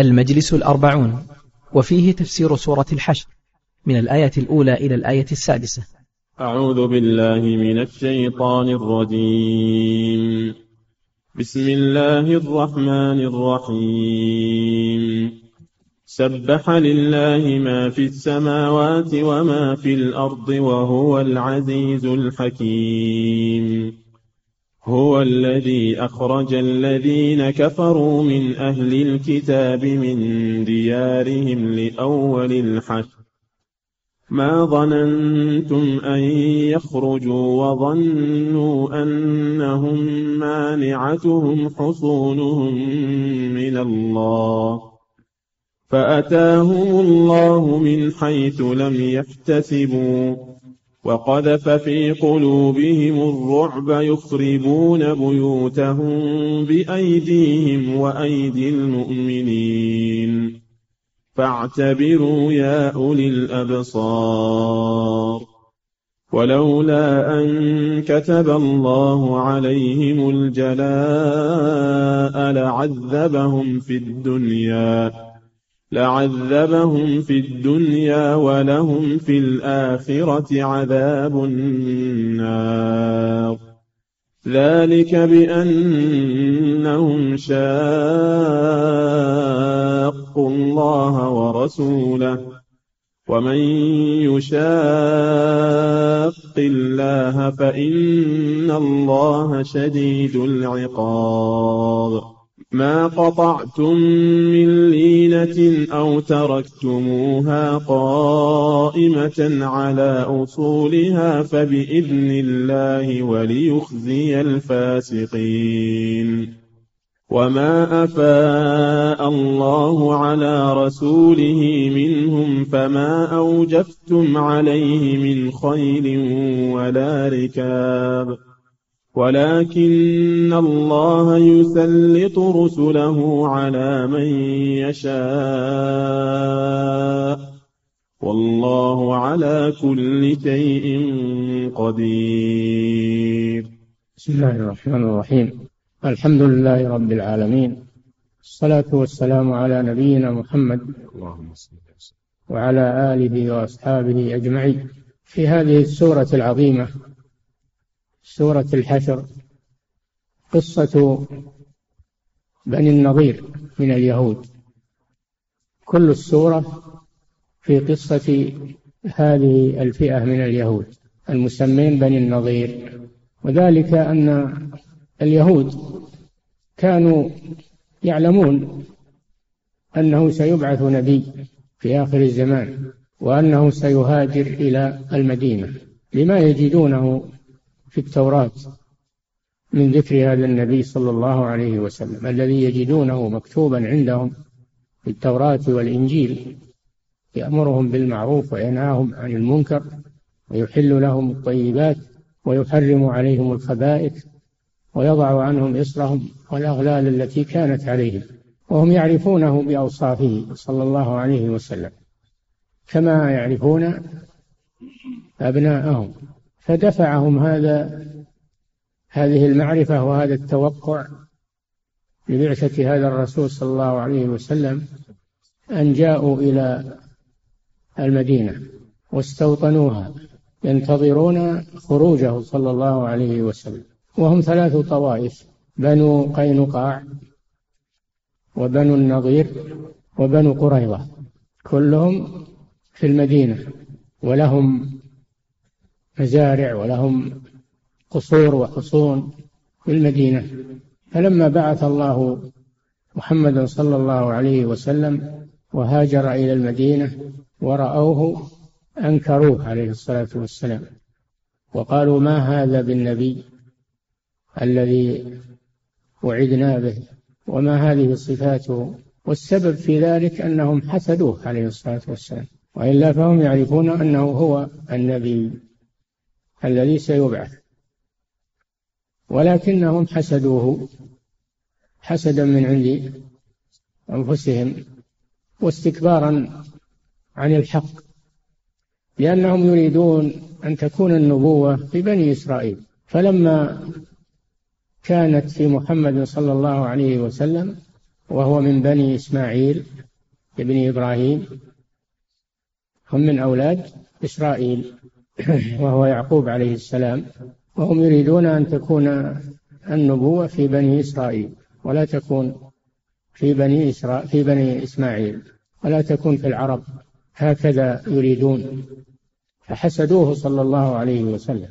المجلس الأربعون وفيه تفسير سورة الحشر من الآية الأولى إلى الآية السادسة. أعوذ بالله من الشيطان الرجيم. بسم الله الرحمن الرحيم. سبح لله ما في السماوات وما في الأرض وهو العزيز الحكيم. هو الذي أخرج الذين كفروا من أهل الكتاب من ديارهم لأول الحشر. ما ظننتم أن يخرجوا وظنوا أنهم مانعتهم حصونهم من الله. فأتاهم الله من حيث لم يحتسبوا. وقذف في قلوبهم الرعب يخربون بيوتهم بأيديهم وأيدي المؤمنين. فاعتبروا يا أولي الأبصار. ولولا أن كتب الله عليهم الجلاء لعذبهم في الدنيا. لعذبهم في الدنيا ولهم في الآخرة عذاب النار ذلك بأنهم شاقوا الله ورسوله ومن يشاق الله فإن الله شديد العقاب ما قطعتم من لينة أو تركتموها قائمة على أصولها فبإذن الله وليخزي الفاسقين. وما أفاء الله على رسوله منهم فما أوجفتم عليه من خيل ولا ركاب. ولكن الله يسلط رسله على من يشاء. والله على كل شيء قدير. بسم الله الرحمن الرحيم. الحمد لله رب العالمين. الصلاة والسلام على نبينا محمد وعلى آله وأصحابه أجمعين. في هذه السورة العظيمة سورة الحشر. قصة بني النضير من اليهود. كل السورة في قصة هذه الفئة من اليهود المسمين بني النضير. وذلك أن اليهود كانوا يعلمون أنه سيبعث نبي في آخر الزمان وأنه سيهاجر إلى المدينة. لما يجدونه في التوراة من ذكر هذا النبي صلى الله عليه وسلم الذي يجدونه مكتوبا عندهم في التوراة والإنجيل يأمرهم بالمعروف وينهاهم عن المنكر ويحل لهم الطيبات ويحرم عليهم الخبائث ويضع عنهم إصرهم والأغلال التي كانت عليهم وهم يعرفونه بأوصافه صلى الله عليه وسلم. كما يعرفون أبناءهم. فدفعهم هذا هذه المعرفة وهذا التوقع لبعثة هذا الرسول صلى الله عليه وسلم أن جاءوا إلى المدينة واستوطنوها ينتظرون خروجه صلى الله عليه وسلم. وهم ثلاث طوائف بنو قينقاع وبنو النضير وبنو قريظة كلهم في المدينة ولهم مزارع ولهم قصور وحصون في المدينة. فلما بعث الله محمدا صلى الله عليه وسلم وهاجر إلى المدينة ورأوه أنكروه عليه الصلاة والسلام وقالوا ما هذا بالنبي الذي وعدنا به وما هذه صفاته والسبب في ذلك أنهم حسدوه عليه الصلاة والسلام. وإلا فهم يعرفون أنه هو النبي. الذي سيبعث. ولكنهم حسدوه حسدا من عند أنفسهم واستكبارا عن الحق لأنهم يريدون أن تكون النبوة في بني إسرائيل. فلما كانت في محمد صلى الله عليه وسلم وهو من بني إسماعيل ابن إبراهيم هم من أولاد إسرائيل. وهو يعقوب عليه السلام وهم يريدون أن تكون النبوة في بني إسرائيل ولا تكون في بني إسرائيل في بني إسماعيل ولا تكون في العرب. هكذا يريدون. فحسدوه صلى الله عليه وسلم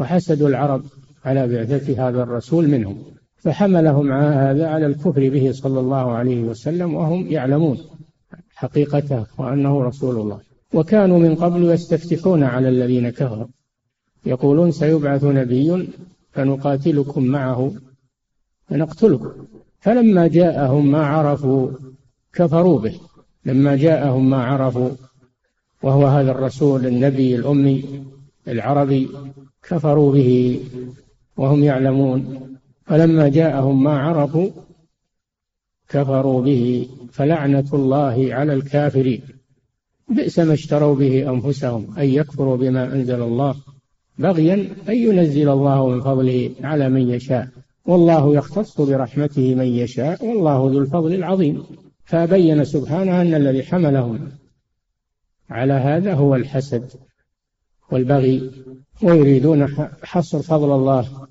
وحسدوا العرب على بعثة هذا الرسول منهم. فحملهم هذا على الكفر به صلى الله عليه وسلم وهم يعلمون حقيقته وأنه رسول الله. وكانوا من قبل يستفتحون على الذين كفروا. يقولون سيبعث نبي فنقاتلكم معه فنقتلكم. فلما جاءهم ما عرفوا كفروا به. لما جاءهم ما عرفوا وهو هذا الرسول النبي الأمي العربي كفروا به وهم يعلمون. فلما جاءهم ما عرفوا كفروا به. فلعنة الله على الكافرين. بئس ما اشتروا به أنفسهم أن يكفروا بما أنزل الله. بغيا أن ينزل الله من فضله على من يشاء. والله يختص برحمته من يشاء والله ذو الفضل العظيم. فبين سبحانه أن الذي حملهم على هذا هو الحسد والبغي ويريدون حصر فضل الله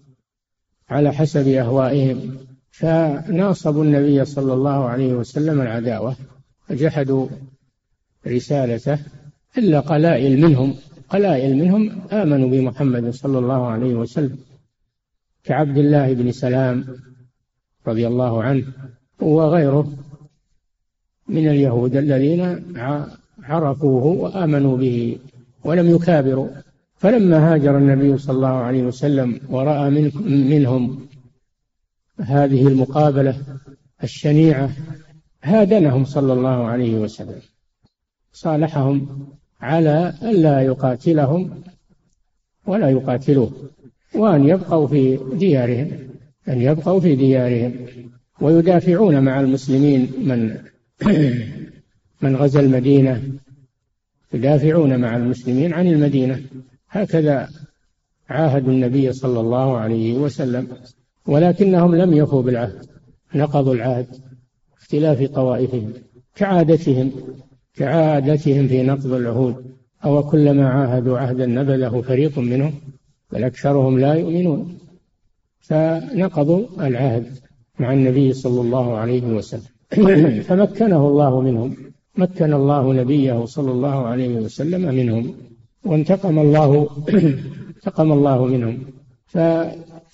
على حسب أهوائهم. فناصبوا النبي صلى الله عليه وسلم العداوة وجحدوا رسالته إلا قلائل منهم. قلائل منهم آمنوا بمحمد صلى الله عليه وسلم. كعبد الله بن سلام رضي الله عنه وغيره من اليهود الذين عرفوه وآمنوا به ولم يكابروا. فلما هاجر النبي صلى الله عليه وسلم ورأى منهم هذه المقابلة الشنيعة هادنهم صلى الله عليه وسلم. صالحهم على ألا يقاتلهم ولا يقاتلوه وأن يبقوا في ديارهم أن يبقوا في ديارهم. ويدافعون مع المسلمين من من غزا المدينة يدافعون مع المسلمين عن المدينة. هكذا عاهدوا النبي صلى الله عليه وسلم ولكنهم لم يفوا بالعهد نقضوا العهد اختلاف طوائفهم كعادتهم. كعادتهم في نقض العهود أو كلما عاهدوا عهدا نبذه فريق منهم بل أكثرهم لا يؤمنون. فنقضوا العهد مع النبي صلى الله عليه وسلم. فمكنه الله منهم. مكن الله نبيه صلى الله عليه وسلم منهم. وانتقم الله انتقم الله منهم.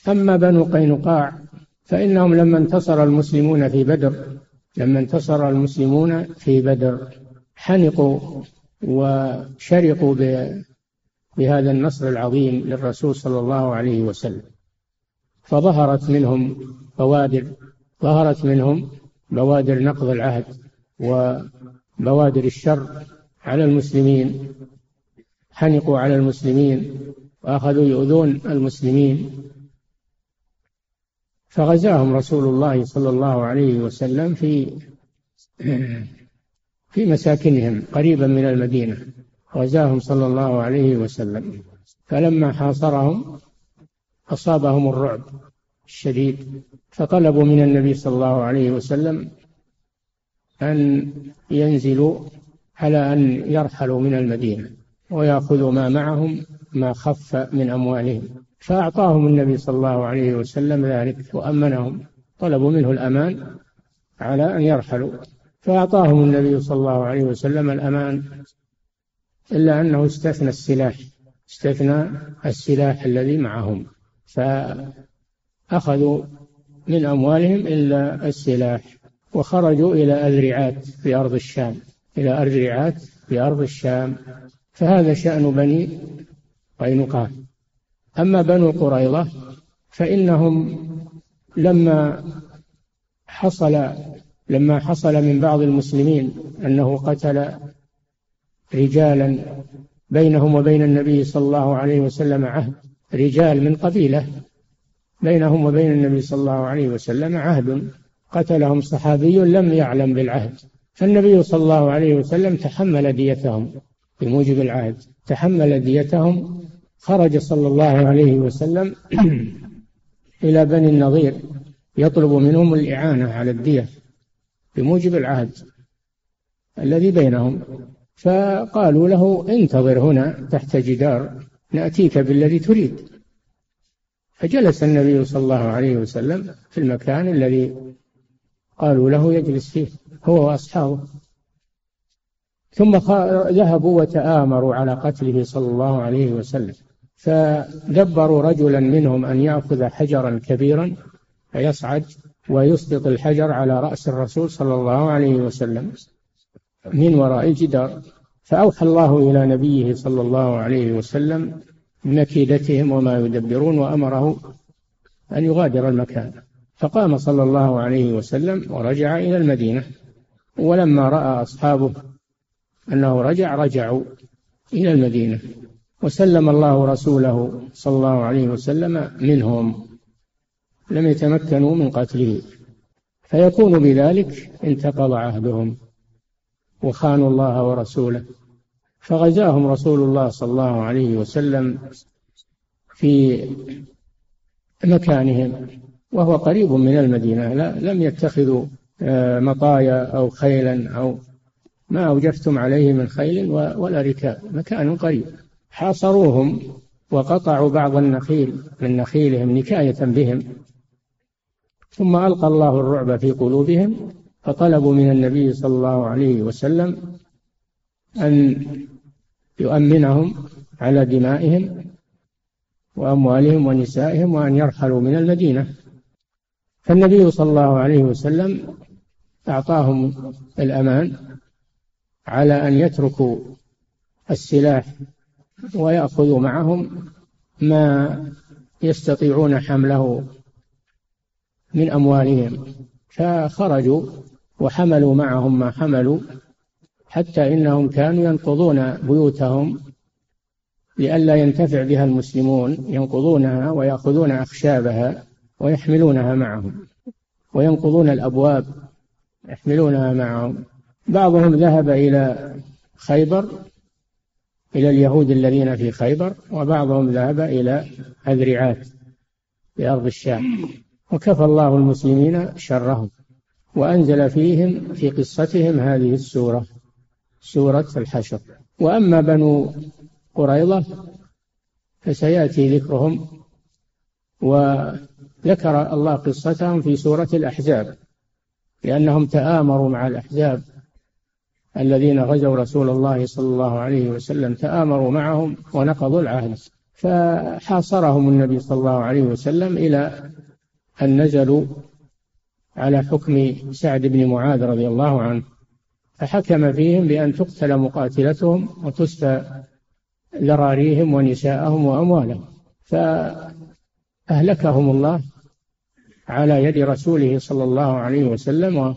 فأما بنو قينقاع فإنهم لما انتصر المسلمون في بدر لما انتصر المسلمون في بدر حنقوا وشرقوا بهذا النصر العظيم للرسول صلى الله عليه وسلم. فظهرت منهم بوادر ظهرت منهم بوادر نقض العهد وبوادر الشر على المسلمين حنقوا على المسلمين وأخذوا يؤذون المسلمين. فغزاهم رسول الله صلى الله عليه وسلم في في مساكنهم قريبا من المدينة غزاهم صلى الله عليه وسلم. فلما حاصرهم أصابهم الرعب الشديد فطلبوا من النبي صلى الله عليه وسلم أن ينزلوا على أن يرحلوا من المدينة ويأخذوا ما معهم ما خف من أموالهم. فأعطاهم النبي صلى الله عليه وسلم ذلك وأمنهم. طلبوا منه الأمان على أن يرحلوا. فأعطاهم النبي صلى الله عليه وسلم الأمان إلا أنه استثنى السلاح استثنى السلاح الذي معهم فأخذوا من أموالهم إلا السلاح وخرجوا إلى أذرعات في أرض الشام إلى أذرعات في أرض الشام فهذا شأن بني قينقاع. أما بنو قريظة فإنهم لما حصل لما حصل من بعض المسلمين أنه قتل رجالا بينهم وبين النبي صلى الله عليه وسلم عهد رجال من قبيلة بينهم وبين النبي صلى الله عليه وسلم عهد قتلهم صحابي لم يعلم بالعهد. فالنبي صلى الله عليه وسلم تحمل ديتهم بموجب العهد. تحمل ديتهم خرج صلى الله عليه وسلم إلى بني النضير يطلب منهم الإعانة على الدية. بموجب العهد الذي بينهم. فقالوا له انتظر هنا تحت جدار نأتيك بالذي تريد. فجلس النبي صلى الله عليه وسلم في المكان الذي قالوا له يجلس فيه هو وأصحابه. ثم ذهبوا وتآمروا على قتله صلى الله عليه وسلم. فدبروا رجلا منهم أن يأخذ حجرا كبيرا فيصعد ويسقط الحجر على رأس الرسول صلى الله عليه وسلم من وراء الجدار فأوحى الله إلى نبيه صلى الله عليه وسلم بمكيدتهم وما يدبرون وأمره أن يغادر المكان. فقام صلى الله عليه وسلم ورجع إلى المدينة. ولما رأى أصحابه أنه رجع رجعوا إلى المدينة. وسلم الله رسوله صلى الله عليه وسلم منهم. لم يتمكنوا من قتله. فيكون بذلك انتقض عهدهم وخانوا الله ورسوله. فغزاهم رسول الله صلى الله عليه وسلم في مكانهم وهو قريب من المدينة. لا لم يتخذوا آه، مطايا أو خيلا أو ما أوجفتم عليه من خيل ولا ركاب. مكان قريب. حاصروهم وقطعوا بعض النخيل من نخيلهم نكاية بهم. ثم ألقى الله الرعب في قلوبهم فطلبوا من النبي صلى الله عليه وسلم أن يؤمنهم على دمائهم وأموالهم ونسائهم وأن يرحلوا من المدينة. فالنبي صلى الله عليه وسلم أعطاهم الأمان على أن يتركوا السلاح ويأخذوا معهم ما يستطيعون حمله من أموالهم. فخرجوا وحملوا معهم ما حملوا حتى إنهم كانوا ينقضون بيوتهم لئلا ينتفع بها المسلمون ينقضونها ويأخذون أخشابها ويحملونها معهم وينقضون الأبواب يحملونها معهم. بعضهم ذهب إلى خيبر إلى اليهود الذين في خيبر وبعضهم ذهب إلى أذرعات في أرض الشام. وكفى الله المسلمين شرهم وأنزل فيهم في قصتهم هذه السورة سورة الحشر. وأما بنو قريظة فسيأتي ذكرهم وذكر الله قصتهم في سورة الأحزاب لأنهم تآمروا مع الأحزاب الذين غزوا رسول الله صلى الله عليه وسلم تآمروا معهم ونقضوا العهد. فحاصرهم النبي صلى الله عليه وسلم إلى أن نزلوا على حكم سعد بن معاذ رضي الله عنه فحكم فيهم بأن تقتل مقاتلتهم وتسفى ذراريهم ونساءهم وأموالهم. فأهلكهم الله على يد رسوله صلى الله عليه وسلم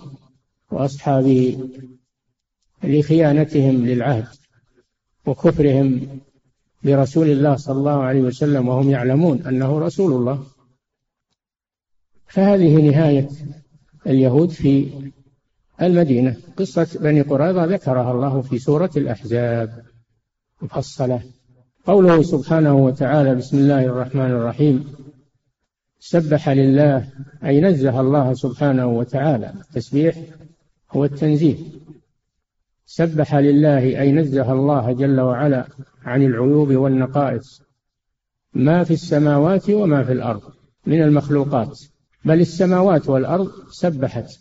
وأصحابه لخيانتهم للعهد وكفرهم برسول الله صلى الله عليه وسلم وهم يعلمون أنه رسول الله. فهذه نهاية اليهود في المدينة. قصة بني قريظة ذكرها الله في سورة الأحزاب. مفصلة. قوله سبحانه وتعالى بسم الله الرحمن الرحيم سبح لله أي نزه الله سبحانه وتعالى. التسبيح هو التنزيه. سبح لله أي نزه الله جل وعلا عن العيوب والنقائص. ما في السماوات وما في الأرض من المخلوقات. بل السماوات والأرض سبحت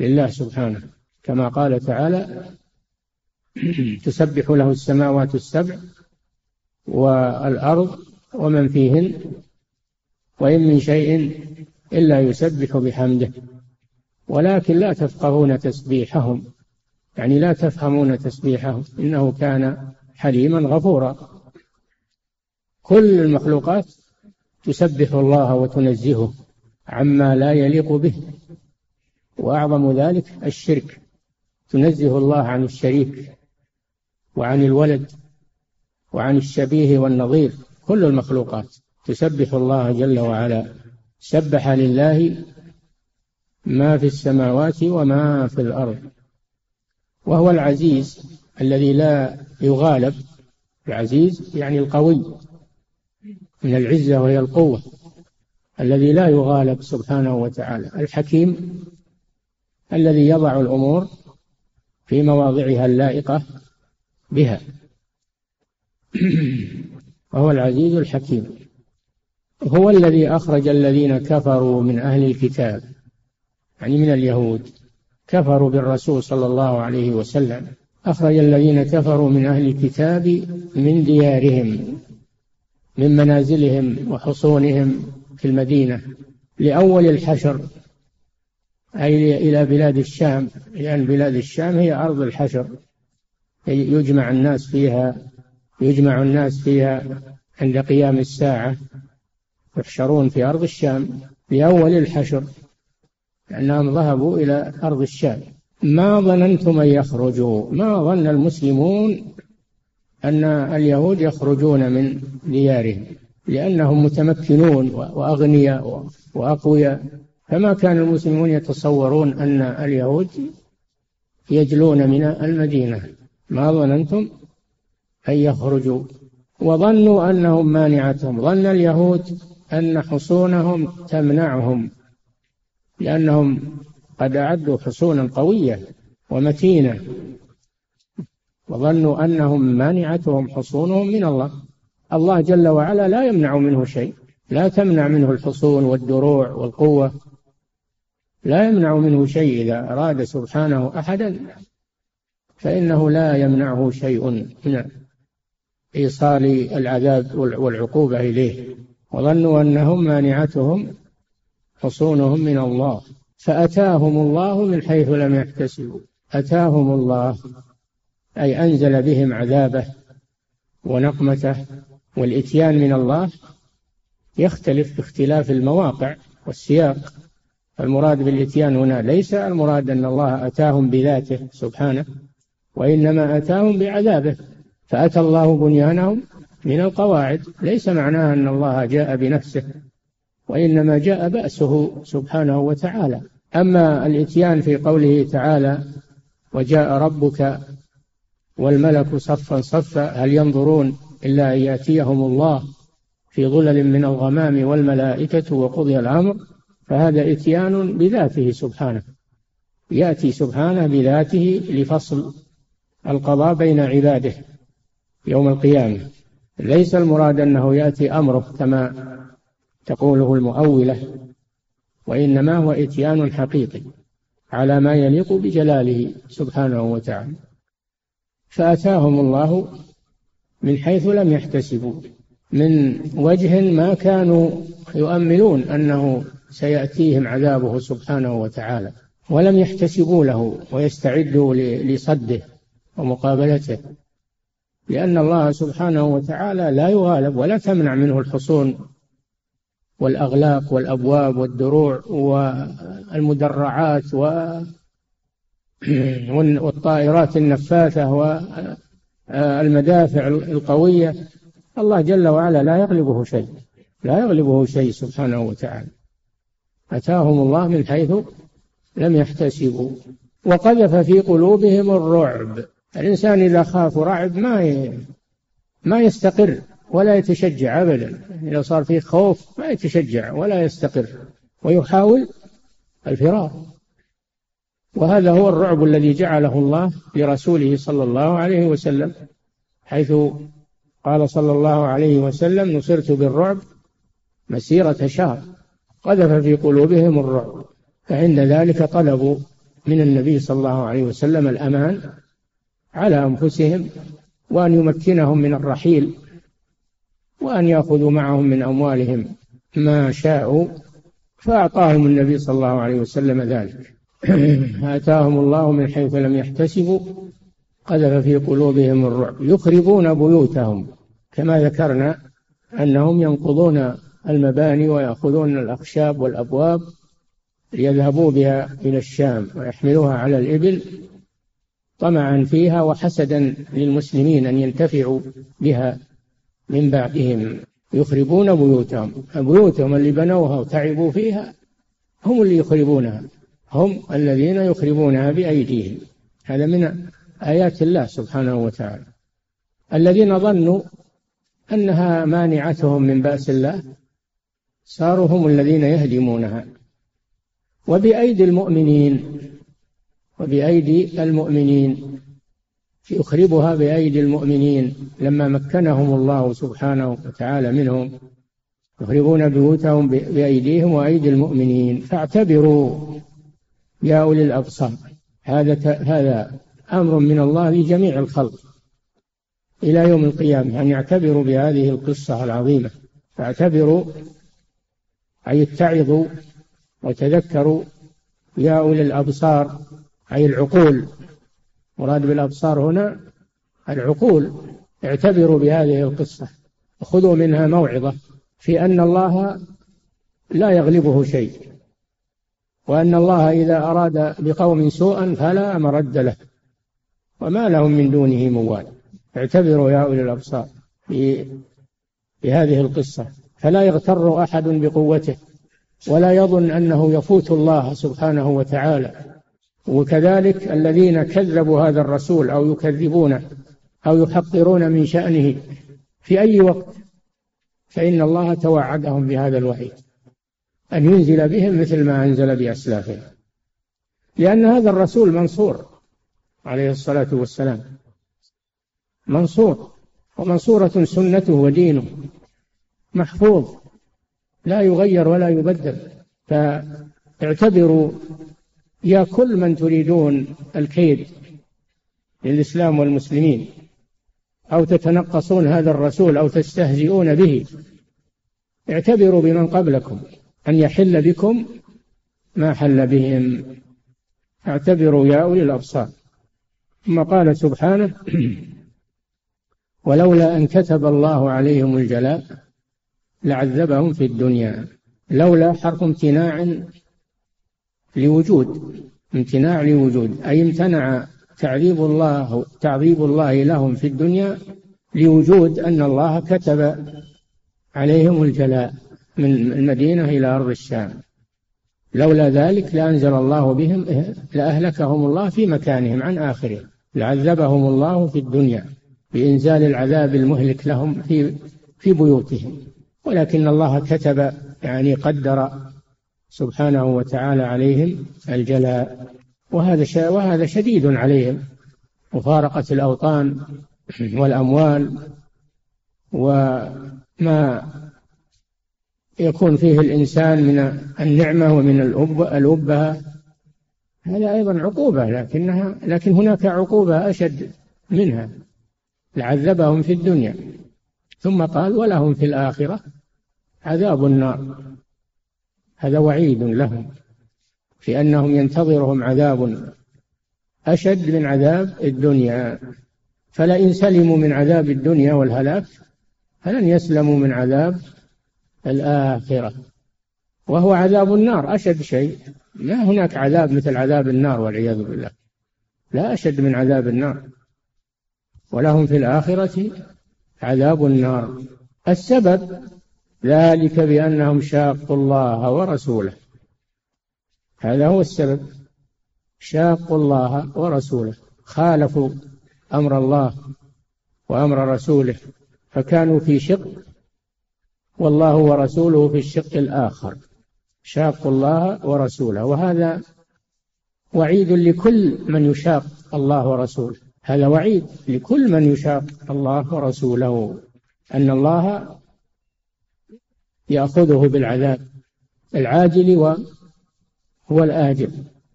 لله سبحانه كما قال تعالى تسبح له السماوات السبع والأرض ومن فيهن وإن من شيء إلا يسبح بحمده. ولكن لا تفقهون تسبيحهم يعني لا تفهمون تسبيحهم إنه كان حليما غفورا. كل المخلوقات تسبح الله وتنزهه. عما لا يليق به. وأعظم ذلك الشرك. تنزه الله عن الشريك وعن الولد وعن الشبيه والنظير. كل المخلوقات. تسبح الله جل وعلا. سبح لله ما في السماوات وما في الأرض. وهو العزيز الذي لا يغالب. العزيز يعني القوي. من العزة وهي القوة. الذي لا يغالب سبحانه وتعالى الحكيم الذي يضع الأمور في مواضعها اللائقة بها. وهو العزيز الحكيم. هو الذي أخرج الذين كفروا من أهل الكتاب يعني من اليهود كفروا بالرسول صلى الله عليه وسلم. أخرج الذين كفروا من أهل الكتاب من ديارهم من منازلهم وحصونهم في المدينة لأول الحشر أي إلى بلاد الشام لأن بلاد الشام هي أرض الحشر. يجمع الناس فيها يجمع الناس فيها عند قيام الساعة. يحشرون في أرض الشام لأول الحشر لأنهم ذهبوا إلى أرض الشام. ما ظننتم أن يخرجوا ما ظن المسلمون أن اليهود يخرجون من ديارهم. لأنهم متمكنون وأغنياء وأقوياء. فما كان المسلمون يتصورون أن اليهود يجلون من المدينة. ما ظننتم؟ أن يخرجوا. وظنوا أنهم مانعتهم. ظن اليهود أن حصونهم تمنعهم لأنهم قد أعدوا حصونا قوية ومتينة. وظنوا أنهم مانعتهم حصونهم من الله. الله جل وعلا لا يمنع منه شيء. لا تمنع منه الحصون والدروع والقوة. لا يمنع منه شيء إذا أراد سبحانه أحدا. فإنه لا يمنعه شيء من إيصال العذاب والعقوبة إليه. وظنوا أنهم مانعتهم حصونهم من الله. فأتاهم الله من حيث لم يحتسبوا. أتاهم الله أي أنزل بهم عذابه ونقمته. والإتيان من الله يختلف باختلاف المواقع والسياق. المراد بالإتيان هنا ليس المراد أن الله أتاهم بذاته سبحانه وإنما أتاهم بعذابه. فأتى الله بنيانهم من القواعد ليس معناه أن الله جاء بنفسه وإنما جاء بأسه سبحانه وتعالى. أما الإتيان في قوله تعالى وجاء ربك والملك صفا صفا هل ينظرون إلا أن يأتيهم الله في ظلل من الغمام والملائكة وقضي الأمر فهذا إتيان بذاته سبحانه. يأتي سبحانه بذاته لفصل القضاء بين عباده يوم القيامة. ليس المراد أنه يأتي أمره كما تقوله المؤولة وإنما هو إتيان حقيقي على ما يليق بجلاله سبحانه وتعالى. فأتاهم الله من حيث لم يحتسبوا. من وجه ما كانوا يؤملون أنه سيأتيهم عذابه سبحانه وتعالى ولم يحتسبوا له ويستعدوا لصده ومقابلته لأن الله سبحانه وتعالى لا يغالب ولا تمنع منه الحصون والأغلاق والأبواب والدروع والمدرعات والطائرات النفاثة والمدافع القوية الله جل وعلا لا يغلبه شيء لا يغلبه شيء سبحانه وتعالى. أتاهم الله من حيث لم يحتسبوا. وقذف في قلوبهم الرعب. الإنسان إذا خاف رعب ما ما يستقر ولا يتشجع أبدا. إذا صار فيه خوف ما يتشجع ولا يستقر. ويحاول الفرار. وهذا هو الرعب الذي جعله الله لرسوله صلى الله عليه وسلم حيث قال صلى الله عليه وسلم نصرت بالرعب مسيرة شهر قذف في قلوبهم الرعب فعند ذلك طلبوا من النبي صلى الله عليه وسلم الأمان على أنفسهم وأن يمكنهم من الرحيل وأن يأخذوا معهم من أموالهم ما شاءوا فأعطاهم النبي صلى الله عليه وسلم ذلك. آتاهم الله من حيث لم يحتسبوا قذف في قلوبهم الرعب. يخربون بيوتهم كما ذكرنا أنهم ينقضون المباني ويأخذون الأخشاب والأبواب ليذهبوا بها إلى الشام ويحملوها على الإبل طمعا فيها وحسدا للمسلمين أن ينتفعوا بها من بعدهم. يخربون بيوتهم بيوتهم اللي بنوها وتعبوا فيها هم اللي يخربونها. هم الذين يخربونها بأيديهم. هذا من آيات الله سبحانه وتعالى. الذين ظنوا أنها مانعتهم من بأس الله صاروا هم الذين يهدمونها. وبأيدي المؤمنين وبأيدي المؤمنين يخربها بأيدي المؤمنين. لما مكنهم الله سبحانه وتعالى منهم يخربون بيوتهم بأيديهم وأيدي المؤمنين. فاعتبروا. يا أولي الأبصار. هذا هذا أمر من الله لجميع الخلق. إلى يوم القيامة أن يعتبروا بهذه القصة العظيمة. فاعتبروا أي اتعظوا وتذكروا يا أولي الأبصار أي العقول. مراد بالأبصار هنا العقول. اعتبروا بهذه القصة. وخذوا منها موعظة في أن الله لا يغلبه شيء. وأن الله إذا أراد بقوم سوءا فلا مرد له. وما لهم من دونه موال اعتبروا يا أولي الأبصار بهذه القصة. فلا يغتر أحد بقوته ولا يظن أنه يفوت الله سبحانه وتعالى. وكذلك الذين كذبوا هذا الرسول أو يكذبونه أو يحقرون من شأنه في أي وقت فإن الله توعدهم بهذا الوحيد. أن ينزل بهم مثل ما أنزل بأسلافهم. لأن هذا الرسول منصور عليه الصلاة والسلام. منصور ومنصورة سنته ودينه. محفوظ لا يغير ولا يبدل. فاعتبروا يا كل من تريدون الكيد للإسلام والمسلمين أو تتنقصون هذا الرسول أو تستهزئون به اعتبروا بمن قبلكم. أن يحل بكم ما حل بهم. اعتبروا يا أولي الأبصار. ثم قال سبحانه ولولا أن كتب الله عليهم الجلاء لعذبهم في الدنيا. لولا حرف امتناع لوجود. امتناع لوجود. أي امتنع تعذيب الله تعذيب الله لهم في الدنيا لوجود أن الله كتب عليهم الجلاء. من المدينة إلى أرض الشام. لولا ذلك لأنزل الله بهم لأهلكهم الله في مكانهم عن آخرهم لعذبهم الله في الدنيا بإنزال العذاب المهلك لهم في في بيوتهم. ولكن الله كتب يعني قدر سبحانه وتعالى عليهم الجلاء وهذا وهذا شديد عليهم مفارقة الأوطان والأموال وما يكون فيه الإنسان من النعمة ومن الأبهة. هذا أيضا عقوبة لكنها لكن هناك عقوبة أشد منها. لعذبهم في الدنيا. ثم قال ولهم في الآخرة عذاب النار. هذا وعيد لهم في أنهم ينتظرهم عذاب أشد من عذاب الدنيا. فلئن سلموا من عذاب الدنيا والهلاك فلن يسلموا من عذاب الآخرة. وهو عذاب النار أشد شيء. ما هناك عذاب مثل عذاب النار والعياذ بالله. لا أشد من عذاب النار. ولهم في الآخرة عذاب النار. السبب ذلك بأنهم شاقوا الله ورسوله. هذا هو السبب. شاقوا الله ورسوله. خالفوا أمر الله وأمر رسوله. فكانوا في شق. والله ورسوله في الشق الآخر. شاقوا الله ورسوله. وهذا وعيد لكل من يشاق الله ورسوله. هذا وعيد لكل من يشاق الله ورسوله. أن الله يأخذه بالعذاب العاجل والآجل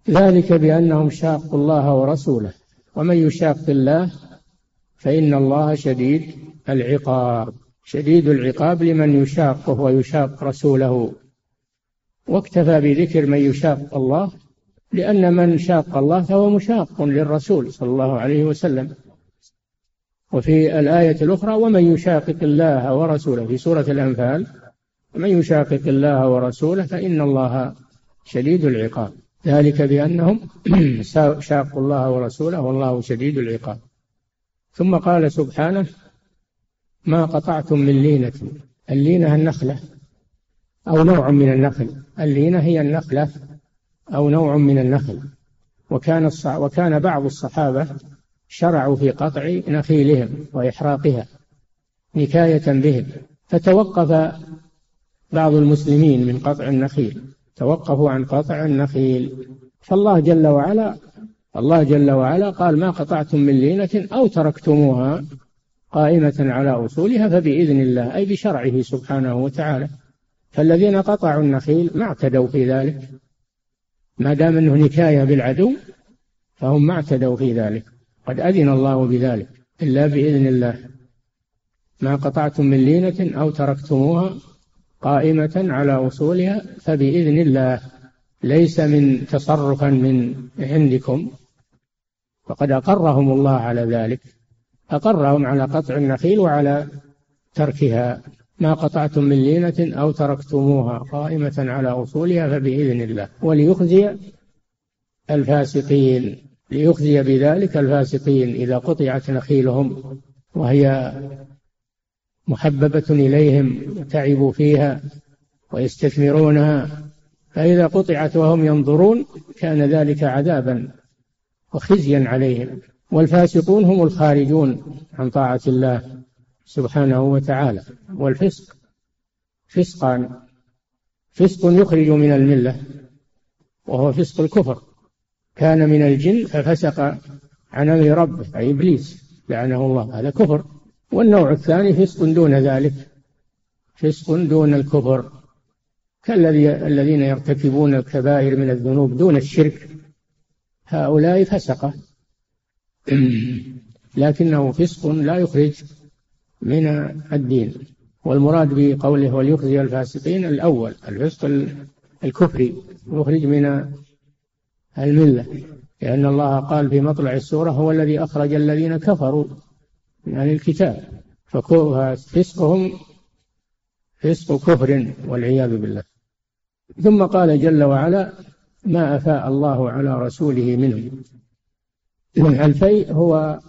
ذلك بأنهم شاقوا الله ورسوله. ومن يشاق الله فإن الله شديد العقاب. شديد العقاب لمن يشاقه ويشاق رسوله. واكتفى بذكر من يشاق الله لأن من شاق الله فهو مشاق للرسول صلى الله عليه وسلم. وفي الآية الأخرى ومن يشاقق الله ورسوله في سورة الأنفال ومن يشاقق الله ورسوله فإن الله شديد العقاب. ذلك بأنهم شاقوا الله ورسوله والله شديد العقاب. ثم قال سبحانه ما قطعتم من لينة. اللينة النخلة أو نوع من النخل. اللينة هي النخلة أو نوع من النخل. وكان وكان بعض الصحابة شرعوا في قطع نخيلهم وإحراقها نكاية بهم. فتوقف بعض المسلمين من قطع النخيل توقفوا عن قطع النخيل. فالله جل وعلا الله جل وعلا قال ما قطعتم من لينة أو تركتموها. قائمة على أصولها فبإذن الله أي بشرعه سبحانه وتعالى. فالذين قطعوا النخيل ما اعتدوا في ذلك. ما دام أنه نكاية بالعدو فهم ما اعتدوا في ذلك. قد أذن الله بذلك إلا بإذن الله. ما قطعتم من لينة أو تركتموها قائمة على أصولها فبإذن الله. ليس من تصرفا من عندكم. فقد أقرهم الله على ذلك. أقرهم على قطع النخيل وعلى تركها. ما قطعتم من لينة أو تركتموها قائمة على أصولها فبإذن الله. وليخزي الفاسقين ليخزي بذلك الفاسقين إذا قطعت نخيلهم وهي محببة إليهم تعبوا فيها ويستثمرونها. فإذا قطعت وهم ينظرون كان ذلك عذابا وخزيا عليهم. والفاسقون هم الخارجون عن طاعة الله سبحانه وتعالى. والفسق فسقان فسق يخرج من الملة وهو فسق الكفر. كان من الجن ففسق عن أمر ربه أي إبليس لعنه الله. هذا كفر. والنوع الثاني فسق دون ذلك فسق دون الكفر. كالذي الذين يرتكبون الكبائر من الذنوب دون الشرك. هؤلاء فسقة. لكنه فسق لا يخرج من الدين. والمراد بقوله وليخرج الفاسقين الأول الفسق الكفري يخرج من الملة لأن الله قال في مطلع السورة هو الذي أخرج الذين كفروا من أهل الكتاب ففسقهم فسق كفر والعياذ بالله. ثم قال جل وعلا ما أفاء الله على رسوله منهم. الفيء هو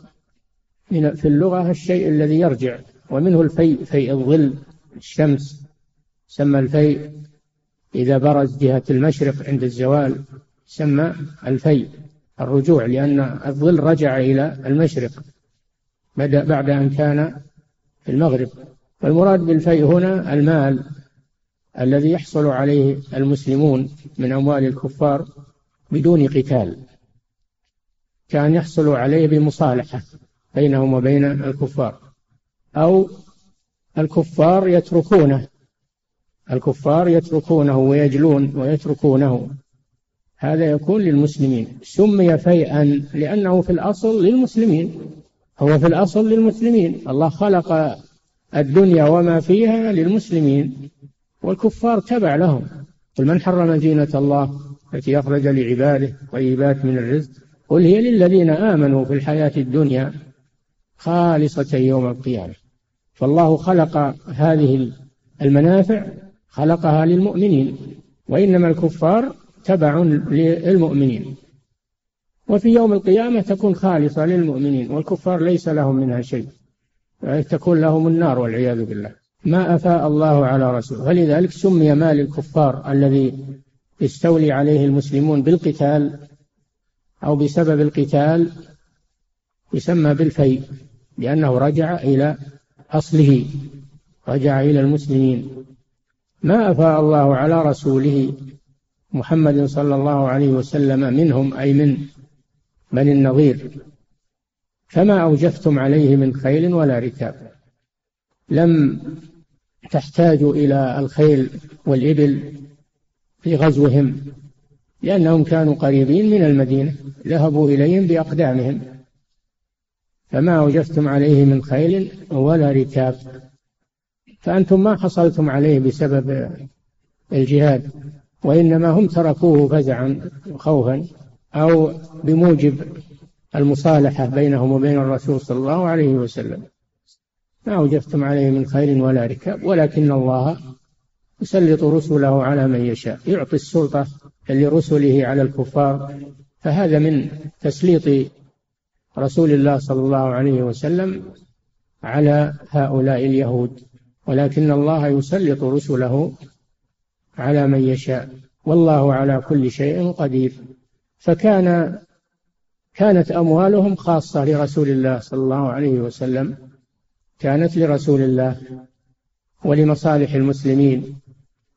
في اللغة الشيء الذي يرجع ومنه الفيء فيء الظل الشمس سمى الفيء إذا برز جهة المشرق عند الزوال سمى الفيء الرجوع لأن الظل رجع إلى المشرق بدأ بعد أن كان في المغرب. والمراد بالفيء هنا المال الذي يحصل عليه المسلمون من أموال الكفار بدون قتال. كان يحصل عليه بمصالحة بينهم وبين الكفار. أو الكفار يتركونه. الكفار يتركونه ويجلون ويتركونه. هذا يكون للمسلمين. سمي فيئا لأنه في الأصل للمسلمين. هو في الأصل للمسلمين. الله خلق الدنيا وما فيها للمسلمين. والكفار تبع لهم. قل من حرم زينة الله التي أخرج لعباده طيبات من الرزق؟ قل هي للذين آمنوا في الحياة الدنيا خالصة يوم القيامة. فالله خلق هذه المنافع خلقها للمؤمنين وإنما الكفار تبع للمؤمنين. وفي يوم القيامة تكون خالصة للمؤمنين والكفار ليس لهم منها شيء تكون لهم النار والعياذ بالله. ما أفاء الله على رسوله. فلذلك سمي مال الكفار الذي يستولي عليه المسلمون بالقتال أو بسبب القتال يسمى بالفيء لأنه رجع إلى أصله رجع إلى المسلمين. ما أفاء الله على رسوله محمد صلى الله عليه وسلم منهم أي من بني النظير فما أوجفتم عليه من خيل ولا ركاب. لم تحتاجوا إلى الخيل والإبل في غزوهم. لأنهم كانوا قريبين من المدينة ذهبوا إليهم بأقدامهم. فما أوجفتم عليه من خيل ولا ركاب. فأنتم ما حصلتم عليه بسبب الجهاد وإنما هم تركوه فزعا خوفا أو بموجب المصالحة بينهم وبين الرسول صلى الله عليه وسلم. ما أوجفتم عليه من خير ولا ركاب ولكن الله يسلط رسله على من يشاء يعطي السلطة لرسله على الكفار فهذا من تسليط رسول الله صلى الله عليه وسلم على هؤلاء اليهود. ولكن الله يسلط رسله على من يشاء. والله على كل شيء قدير. فكان كانت أموالهم خاصة لرسول الله صلى الله عليه وسلم. كانت لرسول الله ولمصالح المسلمين.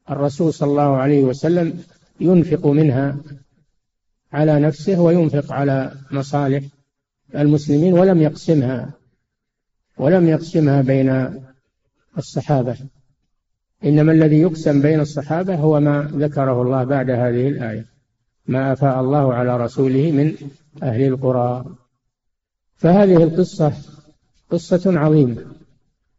الرسول صلى الله عليه وسلم ينفق منها على نفسه وينفق على مصالح المسلمين ولم يقسمها ولم يقسمها بين الصحابة. إنما الذي يقسم بين الصحابة هو ما ذكره الله بعد هذه الآية ما أفاء الله على رسوله من أهل القرى. فهذه القصة قصة عظيمة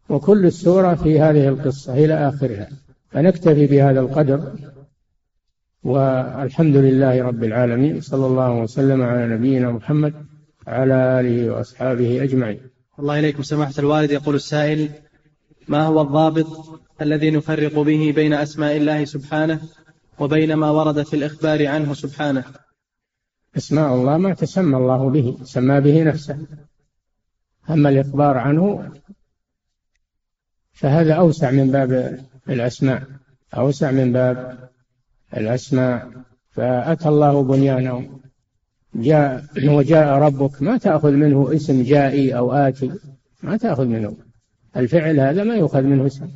وكل السورة في هذه القصة إلى آخرها. فنكتفي بهذا القدر والحمد لله رب العالمين صلى الله وسلم على نبينا محمد على آله وأصحابه أجمعين. الله إليكم سماحة الوالد. يقول السائل ما هو الضابط الذي نفرق به بين أسماء الله سبحانه وبين ما ورد في الإخبار عنه سبحانه؟ أسماء الله ما تسمى الله به سمى به نفسه. أما الإخبار عنه فهذا أوسع من باب الأسماء أوسع من باب الأسماء فأتى الله بنيانه. جاء وجاء ربك ما تأخذ منه اسم جائي أو آتي ما تأخذ منه. الفعل هذا ما يؤخذ منه اسم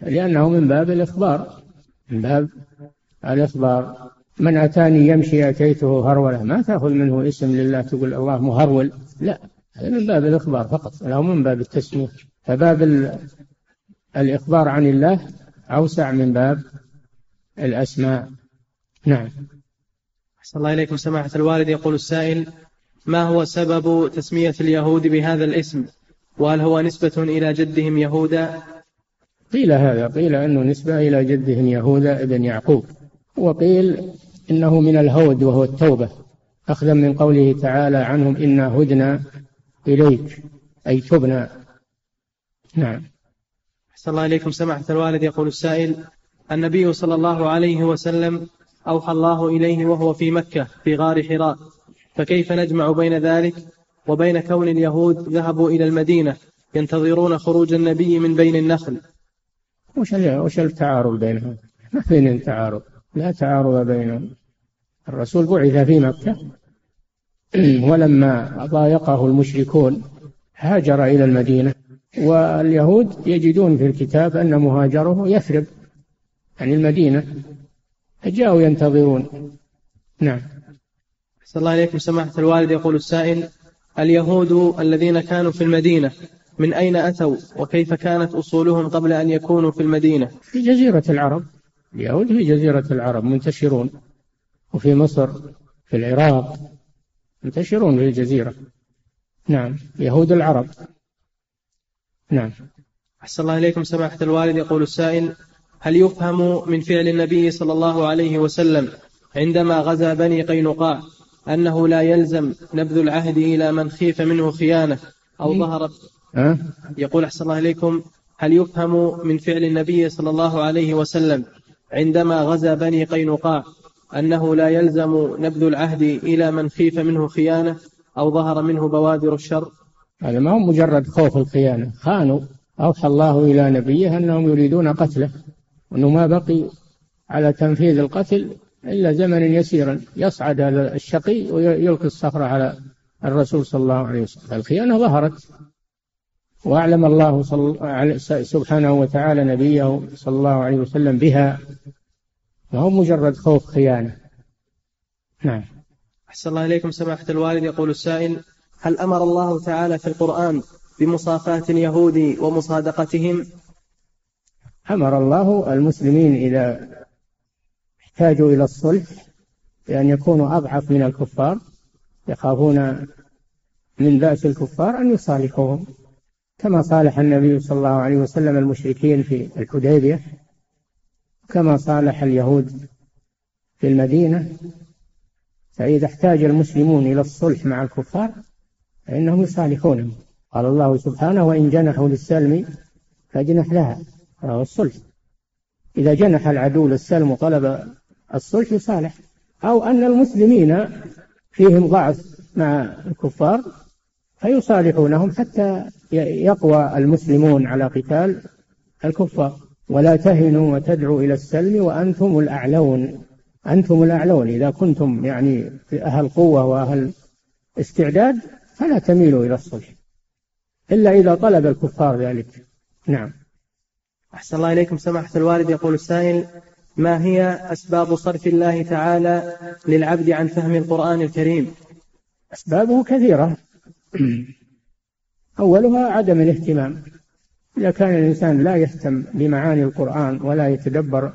لأنه من باب الإخبار. من باب الإخبار. من أتاني يمشي أتيته هرولة ما تأخذ منه اسم لله تقول الله مهرول. لا هذا من باب الإخبار فقط لا من باب التسمية. فباب الإخبار عن الله أوسع من باب الأسماء. نعم. أحسن الله إليكم. سماحة الوالد يقول السائل ما هو سبب تسمية اليهود بهذا الاسم؟ وهل هو نسبة إلى جدهم يهودا؟ قيل هذا قيل أنه نسبة إلى جدهم يهوذا ابن يعقوب. وقيل إنه من الهود وهو التوبة. أخذا من قوله تعالى عنهم إنا هدنا إليك أي تبنا. نعم. أحسن الله إليكم. سماحة الوالد يقول السائل النبي صلى الله عليه وسلم أوحى الله إليه وهو في مكة في غار حراء. فكيف نجمع بين ذلك؟ وبين كون اليهود ذهبوا إلى المدينة ينتظرون خروج النبي من بين النخل. وش وش التعارض بينهم؟ ما بين تعارض. لا تعارض بينهم. الرسول بعث في مكة. ولما ضايقه المشركون هاجر إلى المدينة. واليهود يجدون في الكتاب أن مهاجره يثرب. يعني المدينة فجاءوا ينتظرون. نعم. صلى الله عليكم. سماحة الوالد يقول السائل اليهود الذين كانوا في المدينة من أين أتوا وكيف كانت أصولهم قبل أن يكونوا في المدينة؟ في جزيرة العرب. اليهود في جزيرة العرب منتشرون. وفي مصر في العراق منتشرون في الجزيرة. نعم. يهود العرب. نعم. أحسن الله إليكم. سماحة الوالد يقول السائل هل يفهم من فعل النبي صلى الله عليه وسلم عندما غزا بني قينقاع أنه لا يلزم نبذ العهد إلى من خيف منه خيانة أو ظهر يقول أحسن الله إليكم هل يفهم من فعل النبي صلى الله عليه وسلم عندما غزا بني قينقاع أنه لا يلزم نبذ العهد إلى من خيف منه خيانة أو ظهر منه بوادر الشر؟ هذا ما هو مجرد خوف الخيانة خانوا أوحى الله إلى نبيه أنهم يريدون قتله. وأنه ما بقي على تنفيذ القتل إلا زمنا يسيرا يصعد هذا الشقي ويلقي الصخرة على الرسول صلى الله عليه وسلم. الخيانة ظهرت وأعلم الله سبحانه وتعالى نبيه صلى الله عليه وسلم بها. ما هو مجرد خوف خيانة. نعم. أحسن الله إليكم سماحة الوالد. يقول السائل هل أمر الله تعالى في القرآن بمصافاة اليهود ومصادقتهم؟ أمر الله المسلمين إذا احتاجوا إلى الصلح بأن يكونوا أضعف من الكفار يخافون من بأس الكفار أن يصالحوهم. كما صالح النبي صلى الله عليه وسلم المشركين في الحديبية كما صالح اليهود في المدينة. فإذا احتاج المسلمون إلى الصلح مع الكفار فإنهم يصالحونهم. قال الله سبحانه وإن جنحوا للسلم فاجنح لها. الصلح. إذا جنح العدو للسلم وطلب الصلح يصالح. أو أن المسلمين فيهم ضعف مع الكفار فيصالحونهم حتى يقوى المسلمون على قتال الكفار. ولا تهنوا وتدعوا إلى السلم وأنتم الأعلون. أنتم الأعلون. إذا كنتم يعني في أهل قوة وأهل استعداد فلا تميلوا إلى الصلح. إلا إذا طلب الكفار ذلك. نعم. أحسن الله إليكم. سماحة الوالد يقول السائل ما هي أسباب صرف الله تعالى للعبد عن فهم القرآن الكريم؟ أسبابه كثيرة. أولها عدم الاهتمام. إذا كان الإنسان لا يهتم بمعاني القرآن ولا يتدبر